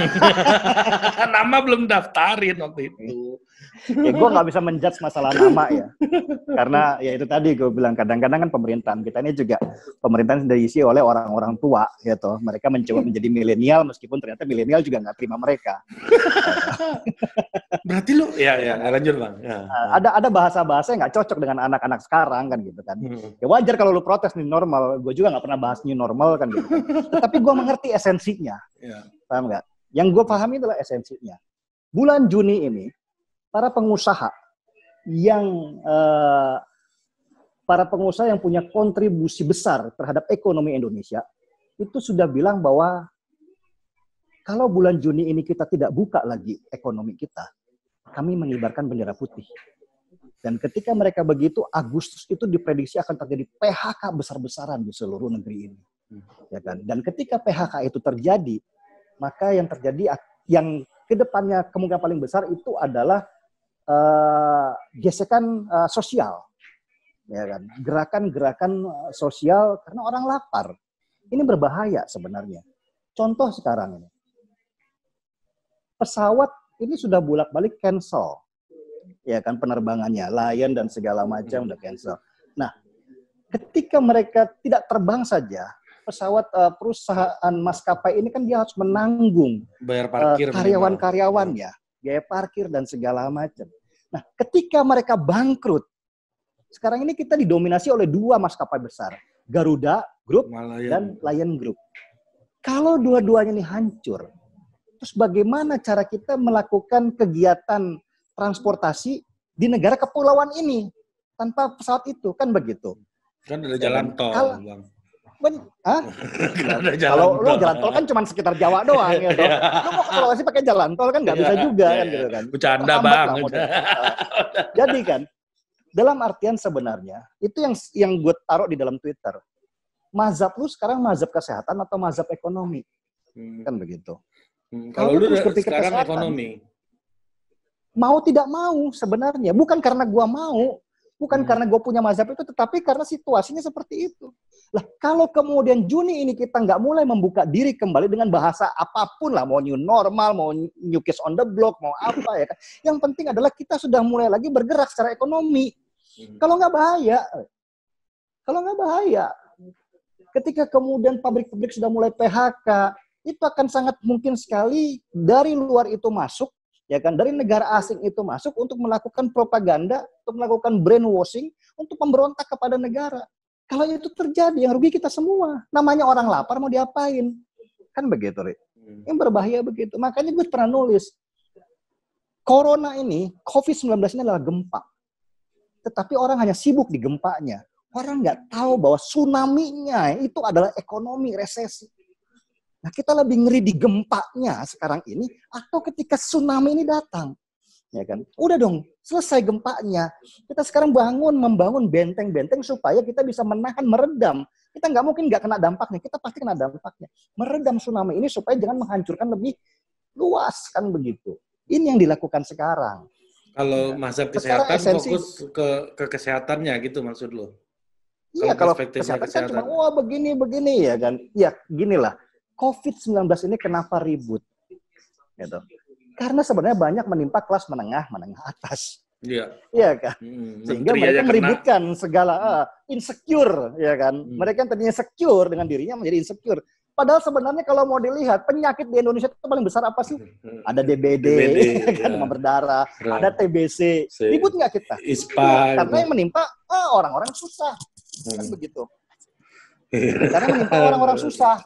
nama belum daftarin waktu itu ya gue nggak bisa menjudge masalah nama ya. Karena ya itu tadi gue bilang kadang-kadang kan pemerintahan kita ini juga pemerintahan diisi oleh orang-orang tua gitu mereka mencoba menjadi milenial meskipun ternyata milenial juga nggak terima mereka. Berarti lu ya ya lanjut bang. Ya. Nah, ada ada bahasa-bahasa yang nggak cocok dengan anak-anak sekarang kan gitu kan. Hmm. ya wajar kalau lu protes nih normal. Gue juga nggak pernah bahas new normal kan gitu tapi gue mengerti esensinya. Ya. paham nggak? Yang gue pahami adalah esensinya. Bulan Juni ini para pengusaha yang uh, para pengusaha yang punya kontribusi besar terhadap ekonomi Indonesia itu sudah bilang bahwa kalau bulan Juni ini kita tidak buka lagi ekonomi kita, kami mengibarkan bendera putih. Dan ketika mereka begitu, Agustus itu diprediksi akan terjadi PHK besar-besaran di seluruh negeri ini. Ya kan? Dan ketika PHK itu terjadi, maka yang terjadi yang ke depannya kemungkinan paling besar itu adalah uh, gesekan uh, sosial, ya kan? Gerakan-gerakan eh, sosial karena orang lapar. Ini berbahaya sebenarnya. Contoh sekarang ini, pesawat ini sudah bolak-balik cancel, ya kan penerbangannya, Lion dan segala macam udah cancel. Nah, ketika mereka tidak terbang saja, pesawat uh, perusahaan maskapai ini kan dia harus menanggung bayar parkir uh, karyawan-karyawannya biaya parkir dan segala macam. Nah, ketika mereka bangkrut, sekarang ini kita didominasi oleh dua maskapai besar, Garuda Group Malayan. dan Lion Group. Kalau dua-duanya ini hancur, terus bagaimana cara kita melakukan kegiatan transportasi di negara kepulauan ini tanpa pesawat itu kan begitu? Kan ada jalan tol, Bang. Ben, ah? Kalau lu jalan tol kan cuma sekitar Jawa doang gitu. lu mau ke Sulawesi pakai jalan tol kan nggak bisa juga kan gitu kan. Bercanda bang. Jadi kan Dalam artian sebenarnya itu yang yang gue taruh di dalam Twitter. Mazhab lu sekarang mazhab kesehatan atau mazhab ekonomi? Hmm. Kan begitu. Hmm. Kalau lu seperti sekarang kesehatan, ekonomi. Mau tidak mau sebenarnya bukan karena gua mau, bukan hmm. karena gue punya mazhab itu, tetapi karena situasinya seperti itu. Lah, kalau kemudian Juni ini kita nggak mulai membuka diri kembali dengan bahasa apa pun lah, mau new normal, mau new kids on the block, mau apa ya kan. Yang penting adalah kita sudah mulai lagi bergerak secara ekonomi. Hmm. Kalau nggak bahaya, kalau nggak bahaya. Ketika kemudian pabrik-pabrik sudah mulai PHK, itu akan sangat mungkin sekali dari luar itu masuk, ya kan, dari negara asing itu masuk untuk melakukan propaganda, untuk melakukan brainwashing, untuk memberontak kepada negara. Kalau itu terjadi, yang rugi kita semua. Namanya orang lapar mau diapain? Kan begitu, Rik. Hmm. Yang berbahaya begitu. Makanya gue pernah nulis, Corona ini, COVID-19 ini adalah gempa. Tetapi orang hanya sibuk di gempanya. Orang nggak tahu bahwa tsunami-nya itu adalah ekonomi, resesi. Nah kita lebih ngeri di gempanya sekarang ini atau ketika tsunami ini datang ya kan? Udah dong, selesai gempanya. Kita sekarang bangun, membangun benteng-benteng supaya kita bisa menahan, meredam. Kita nggak mungkin nggak kena dampaknya, kita pasti kena dampaknya. Meredam tsunami ini supaya jangan menghancurkan lebih luas, kan begitu. Ini yang dilakukan sekarang. Kalau ya. masa kesehatan esensi, fokus ke, ke kesehatannya gitu maksud lo? Iya, kalau, kalau kesehatan, kesehatan kan cuma, wah begini, begini ya kan. Ya, ginilah. COVID-19 ini kenapa ribut? Gitu karena sebenarnya banyak menimpa kelas menengah, menengah atas. Iya. Iya kan? Hmm, Sehingga mereka meributkan kena. segala uh, insecure, ya kan? Hmm. Mereka yang tadinya secure dengan dirinya menjadi insecure. Padahal sebenarnya kalau mau dilihat penyakit di Indonesia itu paling besar apa sih? Hmm. Ada DBD, DBD ya kan, ya. berdarah, Ram. ada TBC. Ribut nggak kita? ISPA. Karena yang menimpa ah, orang-orang susah, hmm. kan begitu. Karena menimpa orang-orang susah.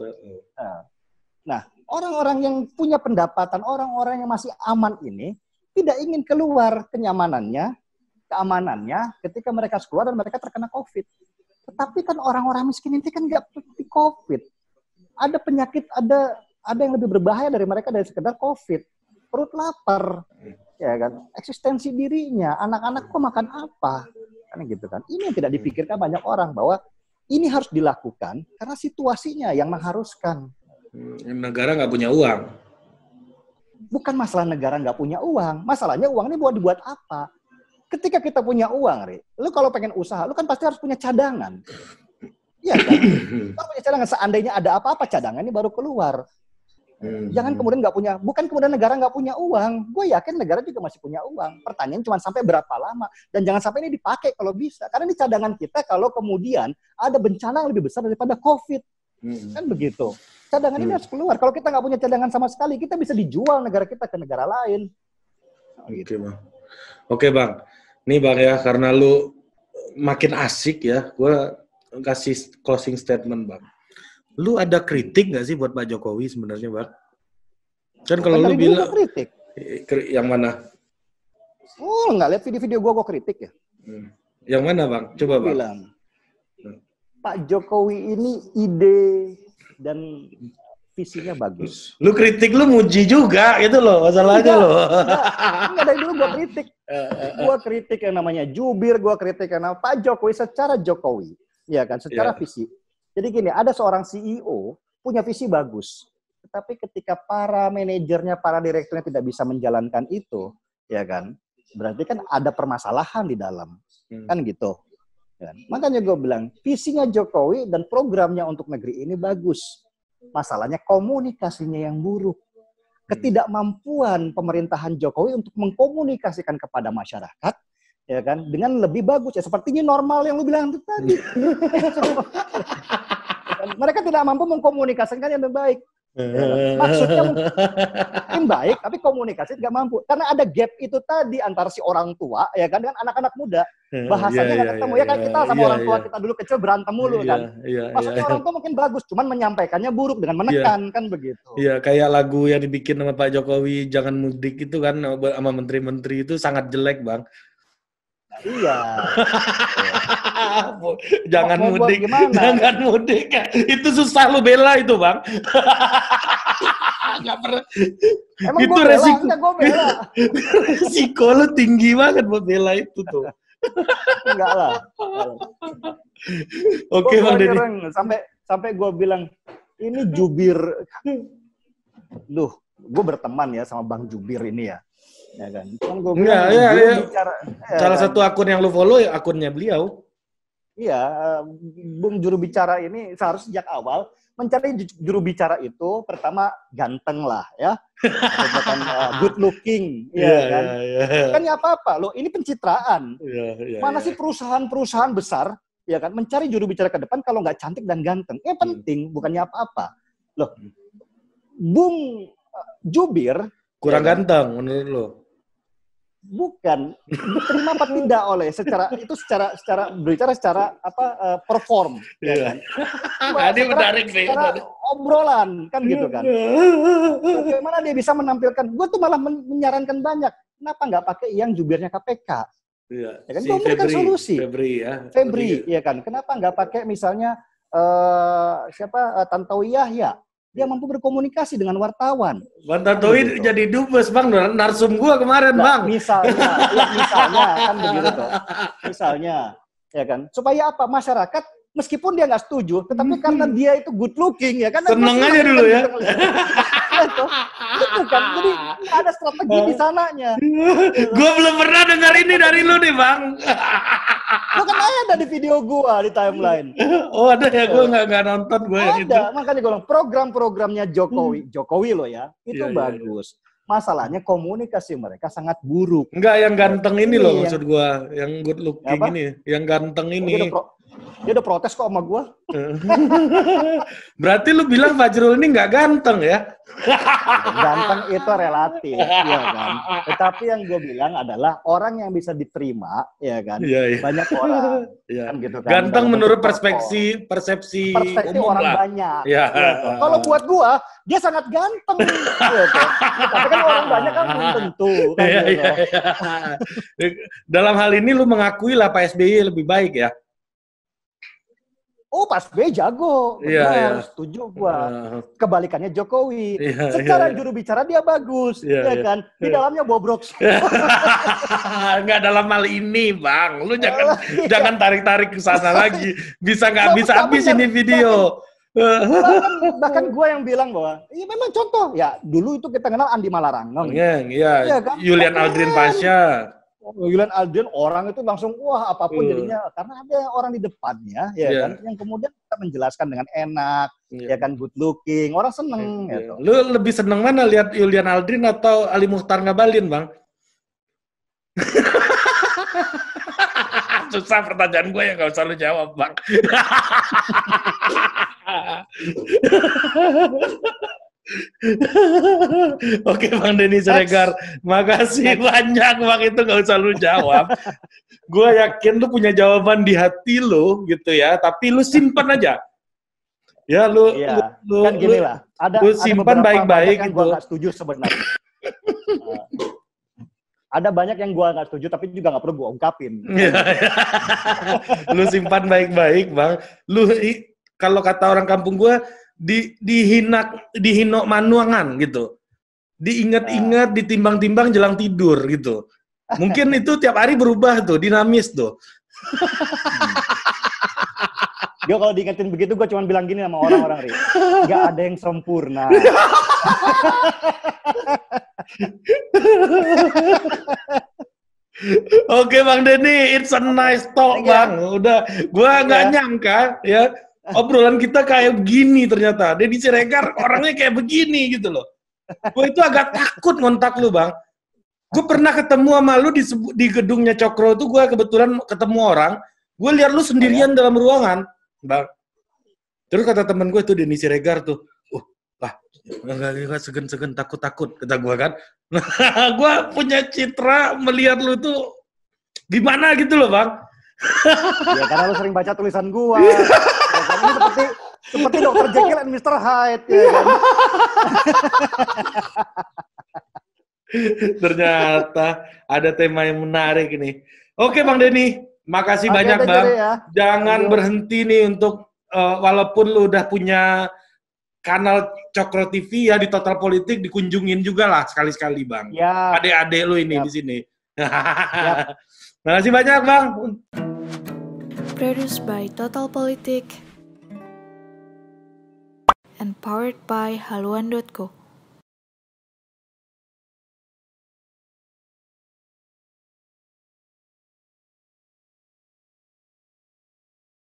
Nah, orang-orang yang punya pendapatan, orang-orang yang masih aman ini tidak ingin keluar kenyamanannya, keamanannya ketika mereka keluar dan mereka terkena COVID. Tetapi kan orang-orang miskin ini kan nggak seperti COVID. Ada penyakit, ada ada yang lebih berbahaya dari mereka dari sekedar COVID. Perut lapar, ya kan? Eksistensi dirinya, anak-anak kok makan apa? Kan gitu kan. Ini yang tidak dipikirkan banyak orang bahwa ini harus dilakukan karena situasinya yang mengharuskan. Hmm, negara nggak punya uang. Bukan masalah negara nggak punya uang. Masalahnya uang ini buat dibuat apa? Ketika kita punya uang, Ri, lu kalau pengen usaha, lu kan pasti harus punya cadangan. Iya kan? Kalau punya cadangan, seandainya ada apa-apa, cadangan ini baru keluar. Hmm. Jangan kemudian nggak punya, bukan kemudian negara nggak punya uang. Gue yakin negara juga masih punya uang. Pertanyaan cuma sampai berapa lama dan jangan sampai ini dipakai kalau bisa. Karena ini cadangan kita kalau kemudian ada bencana yang lebih besar daripada COVID. Hmm. Kan begitu. Cadangan hmm. ini harus keluar. Kalau kita nggak punya cadangan sama sekali, kita bisa dijual negara kita ke negara lain. Oke gitu. bang. Oke bang. Nih bang ya, karena lu makin asik ya, gue kasih closing statement bang. Lu ada kritik nggak sih buat Pak Jokowi sebenarnya bang? Kan kalau lu bilang kritik. Yang mana? Oh, nggak lihat video-video gue, gue kritik ya. Hmm. Yang mana bang? Coba bang. Bilang, Pak Jokowi ini ide dan visinya bagus. Lu kritik lu muji juga itu loh masalahnya lo. Enggak, dari dulu gua kritik. gua kritik yang namanya jubir, gua kritik yang namanya Pak Jokowi secara Jokowi. Ya kan, secara yeah. visi. Jadi gini, ada seorang CEO punya visi bagus. Tetapi ketika para manajernya, para direkturnya tidak bisa menjalankan itu, ya kan, berarti kan ada permasalahan di dalam. Hmm. Kan gitu. Kan? Makanya gue bilang, visinya Jokowi dan programnya untuk negeri ini bagus. Masalahnya komunikasinya yang buruk. Ketidakmampuan pemerintahan Jokowi untuk mengkomunikasikan kepada masyarakat ya kan dengan lebih bagus ya seperti ini normal yang lu bilang itu tadi. Mereka tidak mampu mengkomunikasikan yang baik. Maksudnya mungkin baik, tapi komunikasi tidak mampu. Karena ada gap itu tadi antara si orang tua ya kan dengan anak-anak muda. Hmm, Bahasanya iya, nggak yeah, ketemu. Yeah, ya kan kita sama yeah, orang tua yeah. kita dulu kecil berantem mulu yeah, kan. Yeah, Maksudnya yeah, orang tua mungkin bagus, cuman menyampaikannya buruk dengan menekan yeah. kan begitu. Iya, yeah, kayak lagu yang dibikin sama Pak Jokowi jangan mudik itu kan sama menteri-menteri itu sangat jelek, Bang. Iya. jangan mudik, jangan mudik. Itu susah lu bela itu, Bang. Enggak pernah. Emang itu resiko. Bela, bela. resiko lu tinggi banget buat bela itu tuh. Enggak lah. Oke, Bang Denny. Sampai sampai gue bilang ini jubir. Duh, gue berteman ya sama Bang Jubir ini ya. Ya kan. Gue bilang, Iya, iya, iya. bicara, ya Salah kan? satu akun yang lu follow ya akunnya beliau. Iya, eh, Bung juru bicara ini seharusnya sejak awal mencari ju- juru bicara itu pertama ganteng lah ya, Atau kan, eh, good looking, ya kan. iya. Kan ya apa-apa loh, ini pencitraan. Iya, iya, Mana iya. sih perusahaan-perusahaan besar ya kan mencari juru bicara ke depan kalau nggak cantik dan ganteng? Eh penting, bukannya apa-apa. Loh, Bung eh, Jubir kurang Iya kan? ganteng menurut lo. Bukan. Diterima apa tidak oleh secara itu secara secara berbicara secara apa eh, perform. Ya Iya. kan Ini menarik nih. secara obrolan kan gitu kan. Bagaimana dia bisa menampilkan? Gue tuh malah men- menyarankan banyak. Kenapa nggak pakai yang jubirnya KPK Iya. Ya kan, si memberikan Febri, solusi. Febri ya. Febri ya kan? Kenapa nggak pakai misalnya eh siapa eh, Tantowi Yahya dia mampu berkomunikasi dengan wartawan Bang Tantowi Gitu. jadi dubes bang, narsum gua kemarin Nah, bang. misalnya ya, misalnya kan begitu tuh misalnya ya kan supaya apa masyarakat meskipun dia nggak setuju tetapi karena dia itu good looking ya kan Hmm. Seneng aja dulu ya. gitu. Gitu kan? Jadi nggak ada strategi di sananya. Gua belum pernah dengar ini dari lu nih bang. lo kan ada di video gua di timeline. Oh ada ya, gua nggak nggak nonton gua yang itu. ada makanya gue bilang program-programnya Jokowi Jokowi lo ya. Itu Iya, iya, bagus. Masalahnya komunikasi mereka sangat buruk. Enggak yang ganteng ini loh Ini maksud gua, yang good looking Apa? ini, yang ganteng dia ini. pro- dia udah protes kok sama gua Berarti lu bilang Fajrul ini nggak ganteng ya? ganteng itu relatif ya kan tetapi yang gue bilang adalah orang yang bisa diterima ya kan Iya iya. banyak orang Iya. kan gitu kan Ganteng menurut bentuk persepsi persepsi persepsi umum orang lah. banyak Ya. ya kalau buat gua dia sangat ganteng gitu. tapi kan orang banyak kan belum tentu kan gitu. iya, iya. Dalam hal ini lu mengakui lah Pak SBY lebih baik ya? Oh pas B jago Iya, benar iya. setuju gua Eh, kebalikannya Jokowi Iya, secara iya. juru bicara dia bagus Iya, ya iya. kan di dalamnya bobrok Nggak dalam hal ini, Bang. Lu jangan jangan tarik-tarik ke sana lagi. Bisa nggak bisa habis ini video. bahkan bahkan gue yang bilang bahwa iya memang contoh ya dulu itu kita kenal Andi Malarangeng Iya, iya. Iya kan? Julian Aldrin Pasha. Yulian Aldrin orang itu langsung wah apa pun Hmm. jadinya karena ada orang di depannya ya Iya. kan yang kemudian kita menjelaskan dengan enak Iya. ya kan good looking orang seneng Iya. gitu Lu lebih seneng mana lihat Julian Aldrin atau Ali Muhtar Ngabalin, Bang? Susah pertanyaan gue ya, nggak usah lu jawab, Bang. Oke, Bang Denny Siregar. Makasih banyak, Bang. Itu nggak usah lu jawab. gue yakin lu punya jawaban di hati lu, gitu ya. Tapi lu simpan aja. Ya, lu, Iya. lu, kan gini lu- lah ada lu simpan baik-baik gitu. gue nggak setuju sebenarnya Nah, ada banyak yang gue nggak setuju tapi juga nggak perlu gue ungkapin Iya. lu simpan baik-baik, Bang. Lu kalau kata orang kampung gua di dihina dihino manuangan gitu. Diingat-ingat, ditimbang-timbang jelang tidur gitu. Mungkin itu tiap hari berubah tuh, dinamis tuh. Gue kalau diingetin begitu gue cuma bilang gini sama orang-orang Ri. Gak ada yang sempurna. Oke Bang Denny, it's a nice talk you. Bang. Udah, gua nggak Ya. nyangka ya obrolan kita kayak begini ternyata. Denny Siregar orangnya kayak begini gitu loh. Gue itu agak takut ngontak lu Bang. Gue pernah ketemu sama lu di, di gedungnya Cokro itu gue kebetulan ketemu orang. Gue lihat lu sendirian dalam ruangan, Bang. Terus kata temen gue tuh Denny Siregar tuh, uh, enggak, enggak, segen-segen, takut-takut, kata gue kan. gue punya citra melihat lu tuh gimana gitu loh, Bang. ya karena lu sering baca tulisan gua. Ya kan? Ini seperti seperti Dr. Jekyll and Mr. Hyde ya kan. Ternyata ada tema yang menarik ini. Oke, Bang Denny. Makasih Oke, banyak, Bang. Ya. Jangan you. berhenti nih untuk eh, walaupun lu udah punya kanal Cokro TV ya di Total Politik dikunjungin juga lah sekali-sekali, Bang. Ya, Adik-adik lu ini Yap. di sini. Makasih banyak Bang. Produced by Total Politik and powered by haluan.co.